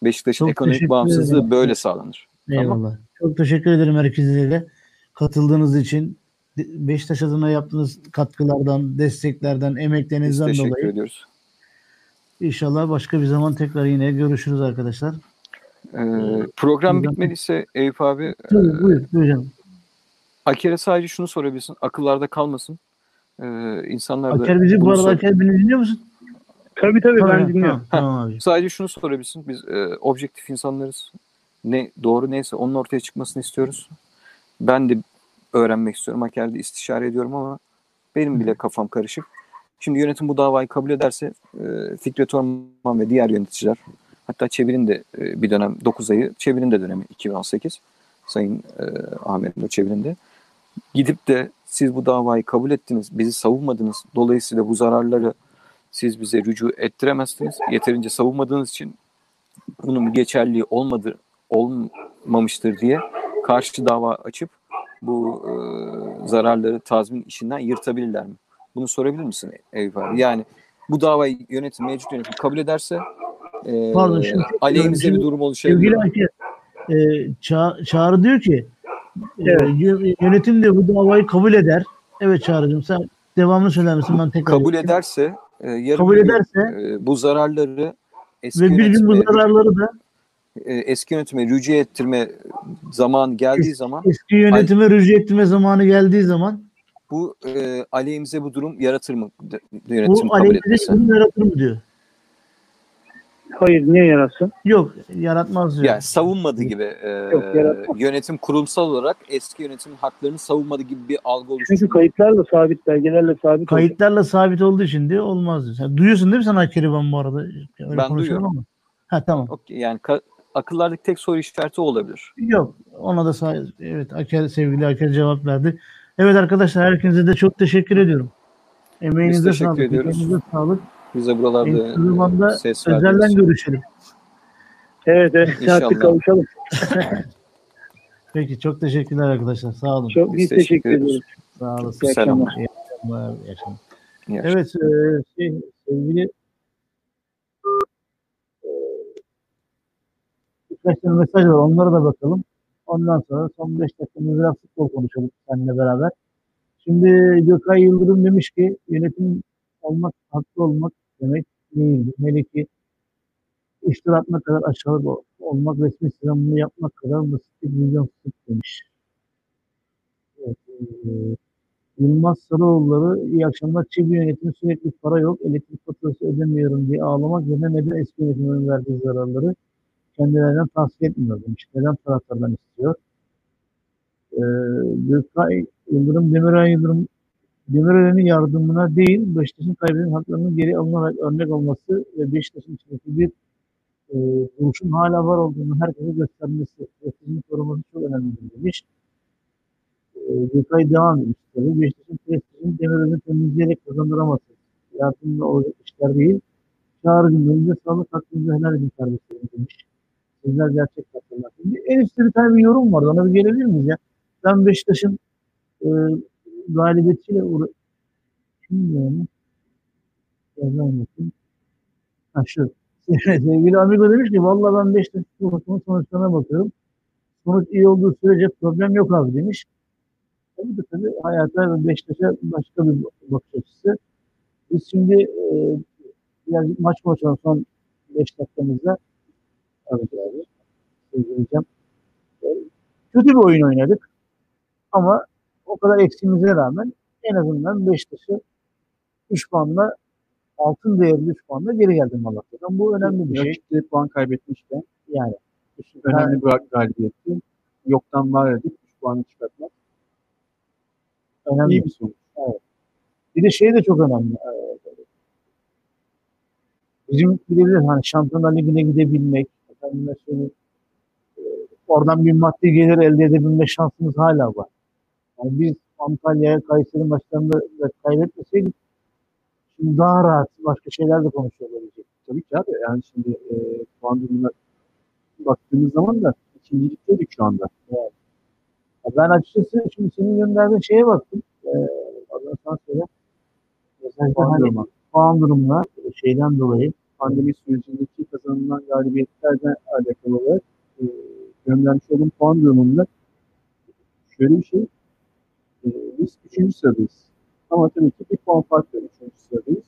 Beşiktaş'ın ekonomik bağımsızlığı ederim. böyle sağlanır. Eyvallah. Tamam. Çok teşekkür ederim herkese de katıldığınız için. Beşiktaş adına yaptığınız katkılardan, desteklerden, emeklerinizden dolayı. Teşekkür ediyoruz. İnşallah başka bir zaman tekrar yine görüşürüz arkadaşlar. Ee, program bitmediyse Eyüp abi Tabii, buyur, buyurun. Aker'e sadece şunu sorabilirsin. Akıllarda kalmasın. Ee, insanlar da Aker bizi bu arada sor- Aker beni dinliyor musun? Tabii tabii tamam, ben dinliyorum. Tamam, tamam abi. Sadece şunu sorabilirsin. Biz e, objektif insanlarız. Ne doğru neyse onun ortaya çıkmasını istiyoruz. Ben de öğrenmek istiyorum. Aker'de istişare ediyorum ama benim bile kafam karışık. Şimdi yönetim bu davayı kabul ederse e, Fikret Orman ve diğer yöneticiler Hatta Çevir'in de e, bir dönem 9 ayı Çevir'in de dönemi 2018. Sayın e, Ahmet Çevir'in de. Gidip de siz bu davayı kabul ettiniz, bizi savunmadınız. Dolayısıyla bu zararları siz bize rücu ettiremezsiniz. Yeterince savunmadığınız için bunun geçerliği olmadı, olmamıştır diye karşı dava açıp bu e, zararları tazmin işinden yırtabilirler mi? Bunu sorabilir misin Eyüp abi? Yani bu davayı yönetim, mevcut yönetim kabul ederse e, Pardon, şimdi, aleyhimize bir durum oluşabilir. Sevgili e, ça Çağrı diyor ki e, evet. yönetim de bu davayı kabul eder. Evet Çağrı'cığım sen devamını söyler misin? Ben tekrar kabul edeyim. ederse e, yarın kabul ederse e, bu zararları eski ve bir gün bu zararları da e, eski yönetime rücu ettirme zaman geldiği zaman eski yönetime rücu ettirme zamanı geldiği zaman bu e, aleyhimize bu durum yaratır mı yönetim bu kabul etmesi? Bu yaratır mı diyor. Hayır niye yaratsın? Yok yaratmaz diyor. Yani savunmadı gibi e, Yok, yönetim kurumsal olarak eski yönetimin haklarını savunmadı gibi bir algı oluştu. Çünkü kayıtlarla sabit, belgelerle sabit. Kayıtlarla oldu. sabit olduğu için diyor olmaz diyor. Sen duyuyorsun değil mi sen Akeriban bu arada? Öyle ben duyuyorum. Ama. Ha tamam. Okay, yani akıllardaki tek soru işareti olabilir. Yok ona da sağ, evet Aker, sevgili Aker cevap verdi. Evet arkadaşlar herkese de çok teşekkür ediyorum. Emeğinize Biz teşekkür sağlık. Ediyoruz. Emeğinize sağlık. Bize buralarda ses özelden görüşelim. Evet, evet kavuşalım. Peki çok teşekkürler arkadaşlar. Sağ olun. Çok biz, biz teşekkür ederiz. Sağ olun. Selamlar. İyi akşamlar. İyi akşamlar. Evet e, şey, sevgili birkaç tane mesaj var. Onlara da bakalım. Ondan sonra son 5 dakikamızda biraz futbol konuşalım seninle beraber. Şimdi Gökay Yıldırım demiş ki yönetim olmak, haklı olmak demek değildir. Hele ki iştir atmak kadar aşağıda olmak, resmi sınavını yapmak kadar basit bir vizyonsuzluk demiş. Evet, Yılmaz Sarıoğulları iyi akşamlar. Çivi yönetimi sürekli para yok, elektrik faturası ödemiyorum diye ağlamak ve neden eski yönetimin verdiği zararları kendilerinden tavsiye etmiyor demiş. Neden taraftardan istiyor? Ee, Gökay Yıldırım, Demirel Yıldırım Demirören'in yardımına değil, Beşiktaş'ın kaybeden haklarının geri alınarak örnek olması ve Beşiktaş'ın içindeki bir e, duruşun hala var olduğunu herkese göstermesi, prestijini koruması çok önemlidir demiş. E, Gökay devam etmiş tabii. Beşiktaş'ın prestijini Demirören'i temizleyerek kazandıraması. Yardımla olacak işler değil. Çağrıcım, önünde sağlık hakkınızı helal edin kardeşlerim demiş. Sizler gerçek katırlar. En üstte bir tane bir yorum vardı. Ona bir gelebilir miyiz ya? Ben Beşiktaş'ın e, galibiyetiyle uğra... Kim yani? Yazamadım. Ha şu. Sevgili Amigo demiş ki valla ben 5 dakika sonuçlarına bakıyorum. Sonuç iyi olduğu sürece problem yok abi demiş. Tabii tabii hayata ve Beşiktaş'a başka bir bakış açısı. Biz şimdi e, birazcık maç konuşalım son 5 dakikamızda. Evet abi. Söyleyeceğim. E, kötü bir oyun oynadık. Ama o kadar eksiğimize rağmen en azından Beşiktaş'ı 3 puanla altın değerli 3 puanla geri geldim Malatya'dan. Bu önemli bir şey. Rakipte puan kaybetmişken yani önemli bir galibiyetti. Yoktan var edip 3 puanı çıkartmak. Önemli. İyi bir sonuç. Evet. Bir de şey de çok önemli. Ee, bizim gidebilir hani Şampiyonlar Ligi'ne gidebilmek, efendim mesela, e, oradan bir maddi gelir elde edebilme şansımız hala var. Yani biz Antalya'ya Kayseri maçlarında da kaybetmeseydik şimdi daha rahat başka şeyler de konuşulabilecek. Tabii ki abi. Yani şimdi e, puan durumuna baktığımız zaman da ikincilikteydik şu anda. Evet. Ben açıkçası şimdi senin gönderdiğin şeye baktım. Ee, sana söyle. Mesela puan, hani, durumu. puan durumuna şeyden dolayı pandemi sürecindeki kazanılan galibiyetlerden alakalı olarak e, göndermiş olduğum puan durumunda şöyle bir şey e, biz üçüncü sıradayız. Ama tabii ki bir puan farklı üçüncü sıradayız.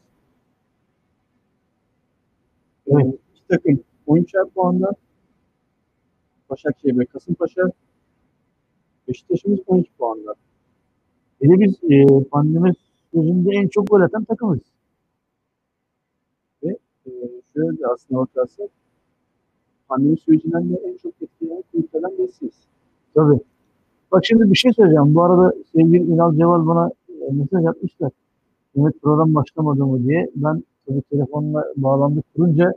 Evet. E, iki takım 13'er puanda. Başakşehir ve Kasımpaşa. Beşiktaş'ımız 12 puanda. De biz e, pandemi sürecinde en çok gol atan takımız. E, şöyle aslında bakarsak pandemi sürecinden de en çok etkilenen kulüplerden birisiyiz. Tabii. Bak şimdi bir şey söyleyeceğim. Bu arada sevgili Ünal Ceval bana e, mesaj atmışlar. Evet program başlamadı mı diye. Ben tabii telefonla bağlandık kurunca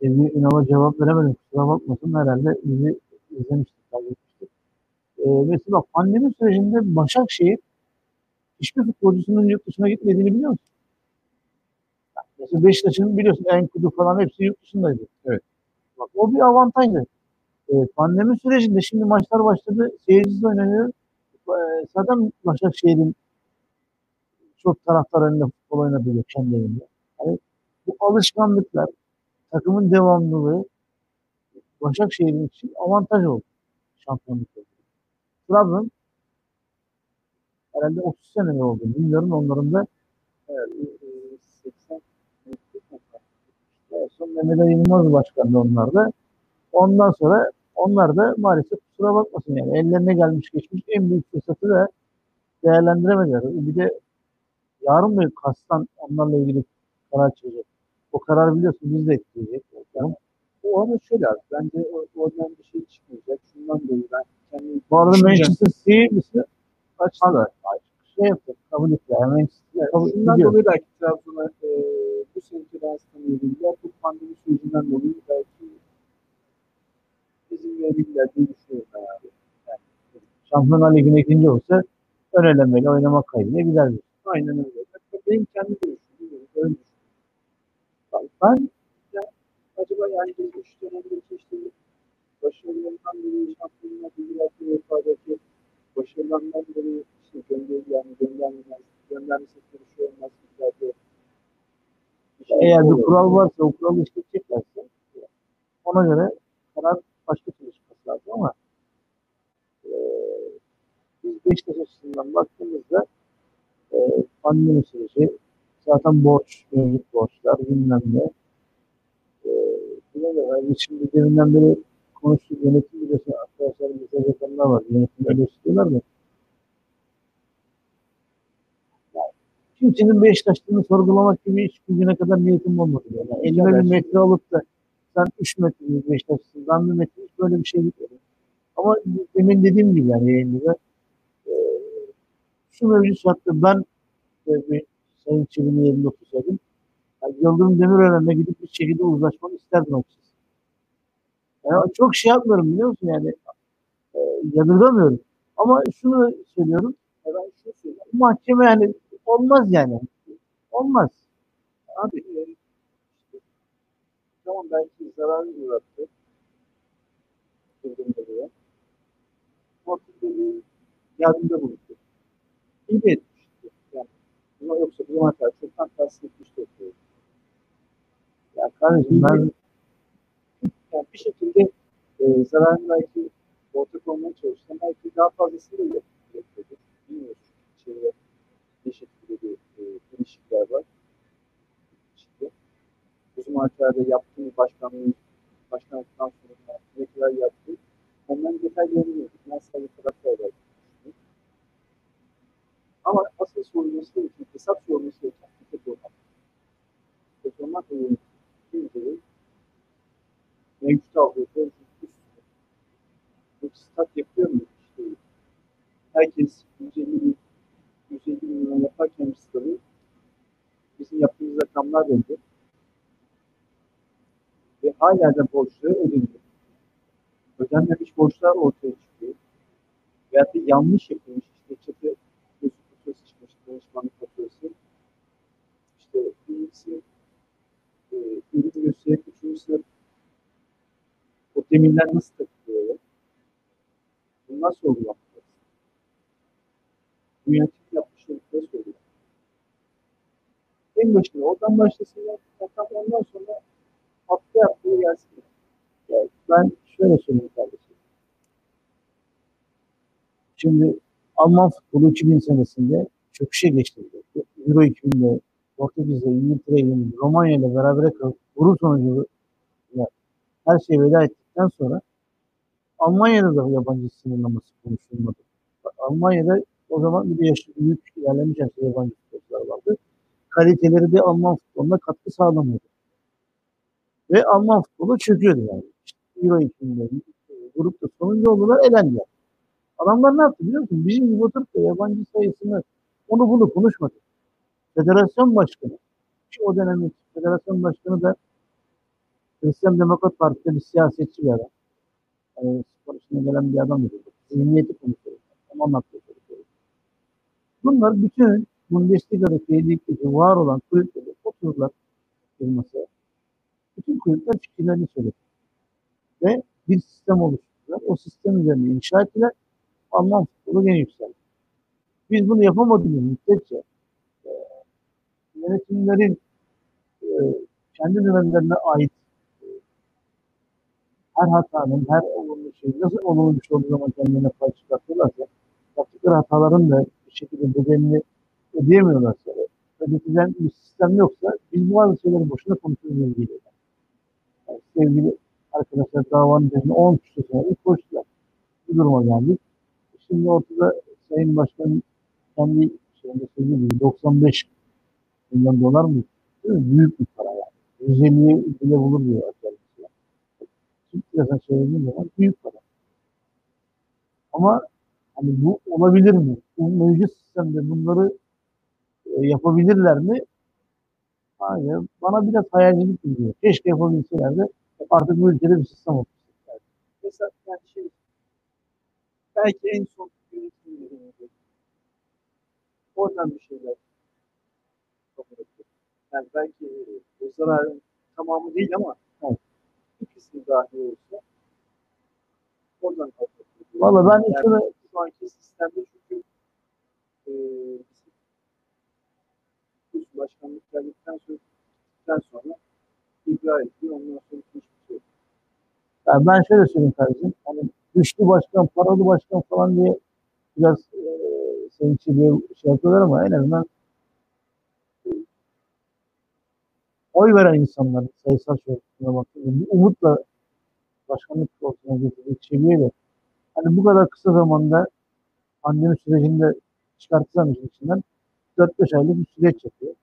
Sevgili Ünal'a cevap veremedim. Kusura bakmasın. Herhalde bizi izlemiştik, takip etmiştik. Ee, mesela pandemi sürecinde Başakşehir hiçbir futbolcusunun yurt dışına gitmediğini biliyor musun? Mesela Beşiktaş'ın biliyorsun en kudu falan hepsi yurt dışındaydı. Evet. Bak, o bir avantajdı. Ee, pandemi sürecinde şimdi maçlar başladı. Seyircisiz oynanıyor. Ee, zaten Başakşehir'in çok taraftar önünde futbol oynatıyor kendi evinde. Yani bu alışkanlıklar, takımın devamlılığı Başakşehir'in için avantaj oldu. Şampiyonluk oldu. Trabzon herhalde 30 sene oldu. Bilmiyorum onların da Evet, e, 80 en son Mehmet Ali Yılmaz başkandı onlar da. Ondan sonra onlar da maalesef kusura bakmasın yani ellerine gelmiş geçmiş en büyük fırsatı da değerlendiremediler. Bir de yarın bir kastan onlarla ilgili karar çıkacak. O karar biliyorsun biz de etkileyecek. Yani, O ama şöyle abi, bence oradan bir şey çıkmayacak. Şundan dolayı ben kendi bu arada Manchester City'si açtılar. Şey yaptı, kabul etti. Yani Yani şundan ediyor. dolayı belki Trabzon'a e, bu seneki transferleriyle bu pandemi sürecinden dolayı belki izin verebilirler diye düşünüyorum ben abi. Şampiyonlar Ligi'ne ikinci olsa ön elemeyle oynamak kaydıyla gider. Aynen öyle. Benim kendi görüşüm. Öyle düşünüyorum. Ben, Ya, acaba yani üç dönemdeki işte başarılarından beri şampiyonlar yaptığı UEFA'daki başarılarından beri işte gönderi yani göndermez, göndermesi bir şey olmaz. Bir şey eğer bir kural varsa o kuralı işleteceklerse ona göre karar başka türlü çıkması lazım ama e, biz Beşiktaş açısından baktığımızda e, pandemi süreci zaten borç, mevcut borçlar bilmem ne e, bilemiyorum. Yani şimdi deminden beri konuştuk yönetim biliyorsun arkadaşlar mesaj yapanlar var. Yönetim eleştiriyorlar da kimsenin Beşiktaşlığını sorgulamak gibi hiç bugüne kadar niyetim olmadı. Yani elime bir metre alıp da sen 3 metre bir Beşiktaşlısın, ben bir metre böyle bir şey gitmedim. Ama demin dediğim gibi yani yayında e, şu mevcut şartta ben e, bir Sayın Çelik'in yerinde otursaydım yani Yıldırım Demirören'le gidip bir şekilde uzlaşmak isterdim açıkçası. Yani çok şey yapmıyorum biliyor musun yani e, yadırgamıyorum. Ama şunu söylüyorum Ben şunu söyleyeyim. mahkeme yani olmaz yani. Olmaz. Abi e, tamam belki zararlı uğrattı. Demirel. Ama bir yardımda bulundu. İyi de etmişti. Yani buna yoksa bu zamana kadar çoktan tahsil etmişti. Ya kardeşim ben yani bir şekilde e, zararını belki ortak olmaya çalıştı. Belki daha fazlasını da yapıyordu. Bilmiyoruz. İçeride bir e, ilişkiler var. İşte, uzun maçlarda yaptığı başkanlığı başkanlıktan sonra ne kadar yaptı. Onların detaylarını bilmiyoruz. Ben sadece olarak düşünüyorum. Ama asıl sorulması için, hesap sorulması için tek olmak. Tek olmak yönetim. Kimseyi mevcut üstüne bu stat yapıyor mu? İşte herkes 150 bin 150 milyon yaparken bir stadı bizim yaptığımız rakamlar belli. Ve hala da borçları ödeniyor. Ödenmemiş borçlar ortaya çıkıyor. Veyahut da yanlış yapılmış işte çatı faturası çıkmış, danışmanlık faturası. İşte birincisi e, ürün gösterip üçüncüsü o demirler nasıl takılıyor? Bunlar sorgulanmalı. Bu yönetim yapmış oldukları sorgulanmalı. En başında oradan başlasınlar. Bakalım ondan sonra hafta yaptığı gelsin. Ya ben şöyle söyleyeyim kardeşim. Şimdi Alman futbolu 2000 senesinde çöküşe geçti. Euro 2000'de Portekiz'de, İngiltere'yle, Romanya ile beraber kalıp vurur sonucu her şeyi veda ettikten sonra Almanya'da da yabancı sınırlaması konuşulmadı. Almanya'da o zaman bir de yaşı büyük ilerlemiş yaşta yabancı futbolcular vardı. Kaliteleri de Alman futboluna katkı sağlamıyordu. Ve Alman futbolu çöküyordu yani. İşte Euro 2000'de grupta sonuncu oldular, elendiler. Adamlar ne yaptı biliyor musun? Bizim gibi oturup da yabancı sayısını onu bunu konuşmadı. Federasyon başkanı, ki o dönemin federasyon başkanı da Hristiyan Demokrat Parti'de bir siyasetçi bir adam. Yani spor içine gelen bir adam dedi. Zihniyeti konuşuyoruz. Tamam anlatıyoruz. Bunlar bütün Bundesliga'daki ligdeki var olan kulüpleri otururlar masaya. Bütün kulüpler fikirlerini söyledi. Ve bir sistem oluşturdular. O sistem üzerine inşa ettiler. Alman futbolu gene yükseldi. Biz bunu yapamadığımız müddetçe e, yönetimlerin e, kendi dönemlerine ait e, her hatanın, her olumlu şey nasıl olumlu bir şey olduğu zaman kendine pay çıkartıyorlarsa yaptıkları hataların da bir şekilde bedelini ödeyemiyorlarsa ödetilen bir sistem yoksa biz bazı şeyleri boşuna konuşuyoruz geliyor. Yani sevgili arkadaşlar davanın üzerine 10 küsur senedir koştular. Bu duruma geldik. Şimdi ortada Sayın Başkan kendi şeyinde söylediği gibi 95 milyon dolar mı? Büyük bir para yani. 150'ye bile bulur diyor arkadaşlar. Türk lirasına söylediğim zaman büyük para. Ama hani bu olabilir mi? Bu mevcut sistemde bunları yapabilirler mi? Hayır. Bana biraz hayalcilik geliyor. Keşke yapabilseler de artık bu ülkede bir sistem olsun. Mesela yani şey belki en son yönetimleri oradan bir şeyler. Yani belki o zararın tamamı değil ama evet. bir kısmı dahi olsa oradan. Valla ben yani şunu şu anki sistemde çünkü e, bizim başkanlık geldikten sonra, sonra ibra ediyor. Ondan sonra hiçbir şey. Yani ben şöyle söyleyeyim kardeşim. Hani güçlü başkan, paralı başkan falan diye biraz e, senin için şey yapıyorlar ama en azından e, oy veren insanların sayısal şöyle baktığında bir umutla başkanlık koltuğuna getirdiği çevireyle hani bu kadar kısa zamanda pandemi sürecinde çıkartılan işin içinden 4-5 aylık bir süreç yapıyor.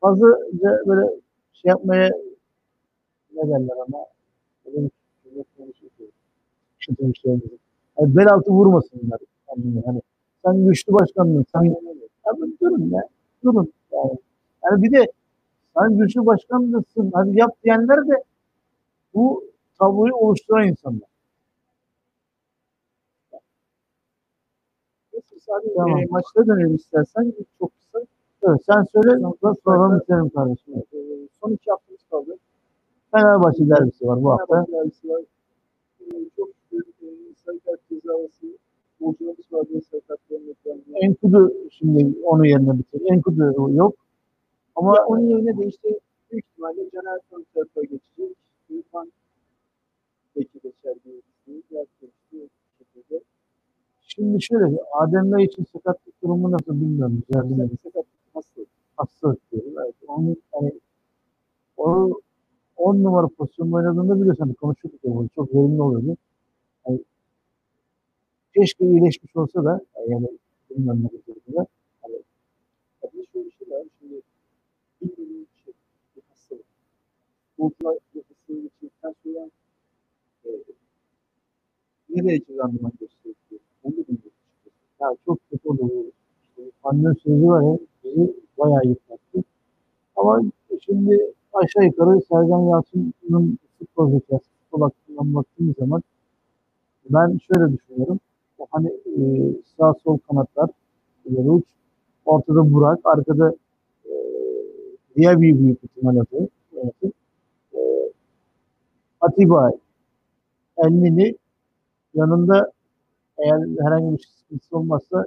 Fazlaca böyle şey yapmaya ne derler ama bir şey yani bel altı vurmasınlar. Yani, hani sen güçlü başkanlığın, sen yani durun ya, durun. Yani, yani bir de sen güçlü başkanlısın, hadi yap diyenler de bu tabloyu oluşturan insanlar. Sadece tamam. e, maçlara dönelim istersen. Çok kısa. Evet, sen söyle, sonra, sonra bitirelim kardeşim. E, son iki haftamız kaldı. Fenerbahçe derbisi var bu hafta. Fenerbahçe derbisi var. E, çok şükür e, sarı kart cezası Borcularımız var diye sarı kartlarını Enkudu şimdi onun yerine bitir. Enkudu yok. Ama ya, onun yerine de işte büyük ihtimalle Caner son tarafa geçecek. İrfan belki geçer diye düşünüyoruz. şekilde. Şimdi şöyle, Adem Bey için sakatlık durumu nasıl bilmiyorum. Güzel Sakatlık nasıl? Hastalık diyorum. Evet. Onun, hani, o 10 numara pozisyonda oynadığında biliyorsun hani konuşuyorduk ya, çok verimli oluyordu. Yani, keşke iyileşmiş olsa da yani bilmem ne durumda. Hani, tabii şöyle bir şey var. Şimdi bilmediğim bir şey, bir hastalık. Bulutlar bu hastalığı geçirdikten sonra e, ne derece randıman gösteriyor? Onu da bilmiyorum. Ya çok kötü oluyor. Pandemi süreci var ya, bizi bayağı yıprattı. Ama şimdi aşağı yukarı Sergen Yalçın'ın futbol zekası, futbol hakkından baktığımız zaman ben şöyle düşünüyorum. O hani e, sağ sol kanatlar, ileri uç, ortada Burak, arkada e, diğer bir büyük ihtimal adı. E, Atiba, Elnini yanında eğer herhangi bir sıkıntısı olmazsa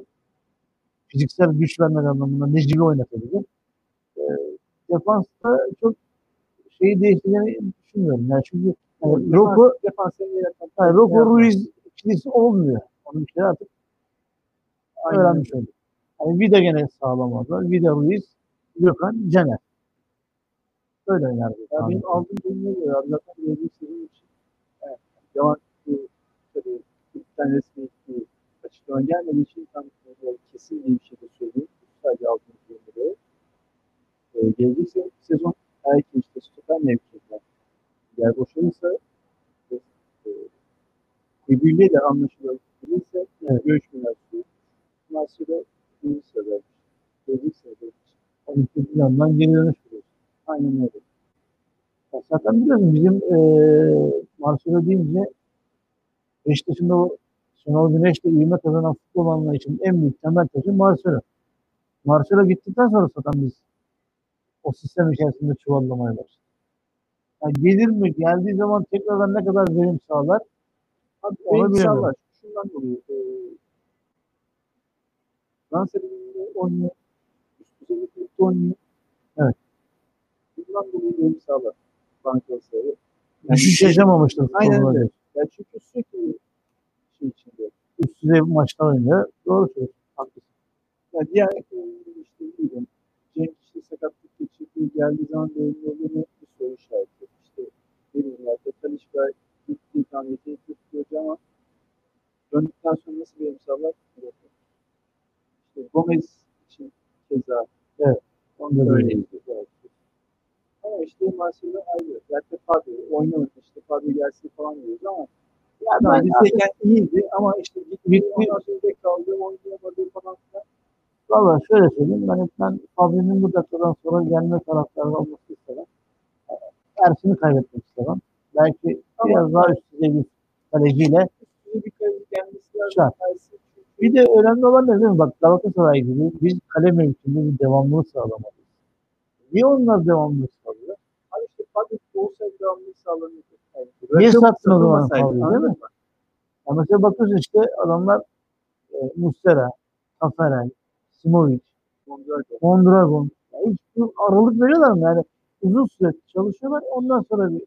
fiziksel güç vermek anlamında Necip'i oynatabilir. E, defansta çok şeyi değiştireceğini düşünmüyorum. Yani çünkü yani Roko, yani Roko Ruiz ikilisi olmuyor. Onun için artık Aynen. öğrenmiş olduk. Yani Vida gene sağlam oldu. Vida Ruiz, Gökhan, Caner. Böyle oynar. Yani benim aldığım bölümüne göre zaten gördüğüm sizin için evet, devam tabii kulüpten resmi bir açıklama gelmediği için tam kesin bir şey de söyleyeyim. Sadece bölümüne göre. Ee, gelecek sezon eğer ki işte stoper mevkiinden yer boşalırsa ve e, birbirleriyle anlaşılabilirse evet. görüşmeler sürüyor. Bundan sonra birinci sırada gelecek sırada yani bir yandan geri dönüş kuruyorsun. Aynen öyle. Zaten biliyorsun bizim e, Marcelo deyince Beşiktaş'ın o Şenol Güneş'le ivme kazanan futbol anlayışının en büyük temel taşı Marcelo. Marcelo gittikten sonra zaten biz o sistem içerisinde çuvallamaya başladık. Yani gelir mi? Geldiği zaman tekrardan ne kadar verim sağlar? Abi, verim sağlar. Şundan dolayı e, Ligi'nde oynuyor. Üst. Evet. Bundan dolayı verim sağlar. Bankasları. Yani Düşüş yaşamamıştır. Aynen öyle. Yani çünkü sürekli şey içinde üst düzey maçlar oynuyor. Doğru söylüyorsun. Haklısın. Yani diğer işte bilmiyorum. Cenk işte sakatlık geçirdiği geldiği zaman oynuyorluğunu bir soru işareti. İşte bileyim ya Talişka gittiği tam yetenek tutuyordu ama döndükten sonra nasıl bir emsallar? İşte Gomez için keza evet. Onda da öyleydi. Evet. Ama işte Marcelo ayrı. Zaten Fabio oynuyor işte Fabio gelsin falan diyoruz ama yani bizdeyken iyiydi ama işte ondan sonra kaldı oynayamadı falan filan. Valla şöyle söyleyeyim ben ben Fabio'nun bu dakikadan sonra gelme taraftarı olması istemem. Ersin'i kaybetmek istemem. Belki ama biraz daha üst düzey bir kaleciyle bir de önemli olan ne değil mi? Bak Galatasaray gibi biz kale mevkinde bir devamlılık sağlamalıyız. Niye onlar devamlılık sağlıyor? Hani işte Fabio olsaydı devamlılık sağlanıyordu. Yani, Niye sattın o zaman Fabio değil mi? Ya mesela bakıyorsun işte adamlar e, Mustera, Taferel, Simovic, Mondragon. Yani hiç aralık veriyorlar mı? Yani uzun süre çalışıyorlar ondan sonra bir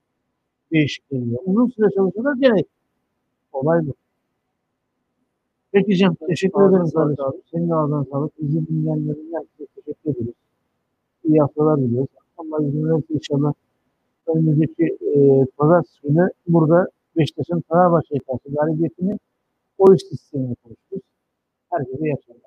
değişik geliyor. Uzun süre çalışıyorlar gene olay bu. Peki Cem teşekkür Ağzına ederim kardeşim. Abi. Senin de ağzına sağlık. Bizi dinleyenlerin herkese teşekkür ederiz. İyi haftalar diliyoruz. Allah izin verirse inşallah önümüzdeki e, pazartesi günü burada Beşiktaş'ın Fenerbahçe'ye karşı galibiyetini o iş sistemini konuştuk. Herkese iyi akşamlar.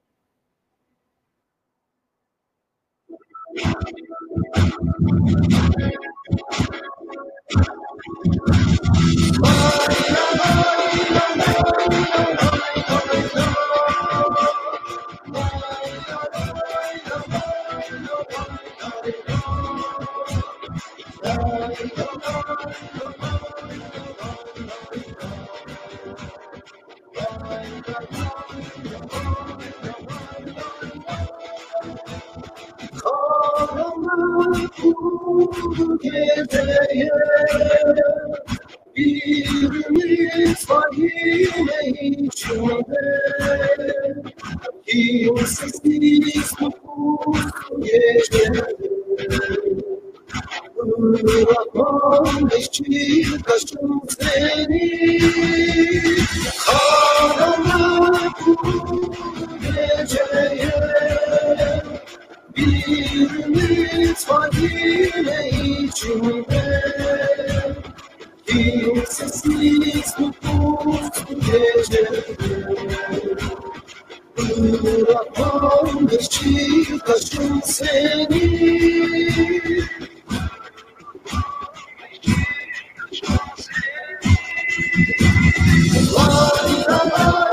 Geceye bir ümit var yine içimde Kimsesiz bu gecede Bırakmam eşit taşım seni Karanlık bu geceye bir ümit var yine içimde Kimsesiz bu puslu gecede Bırakmam hiçbir taşım seni Lay la lay la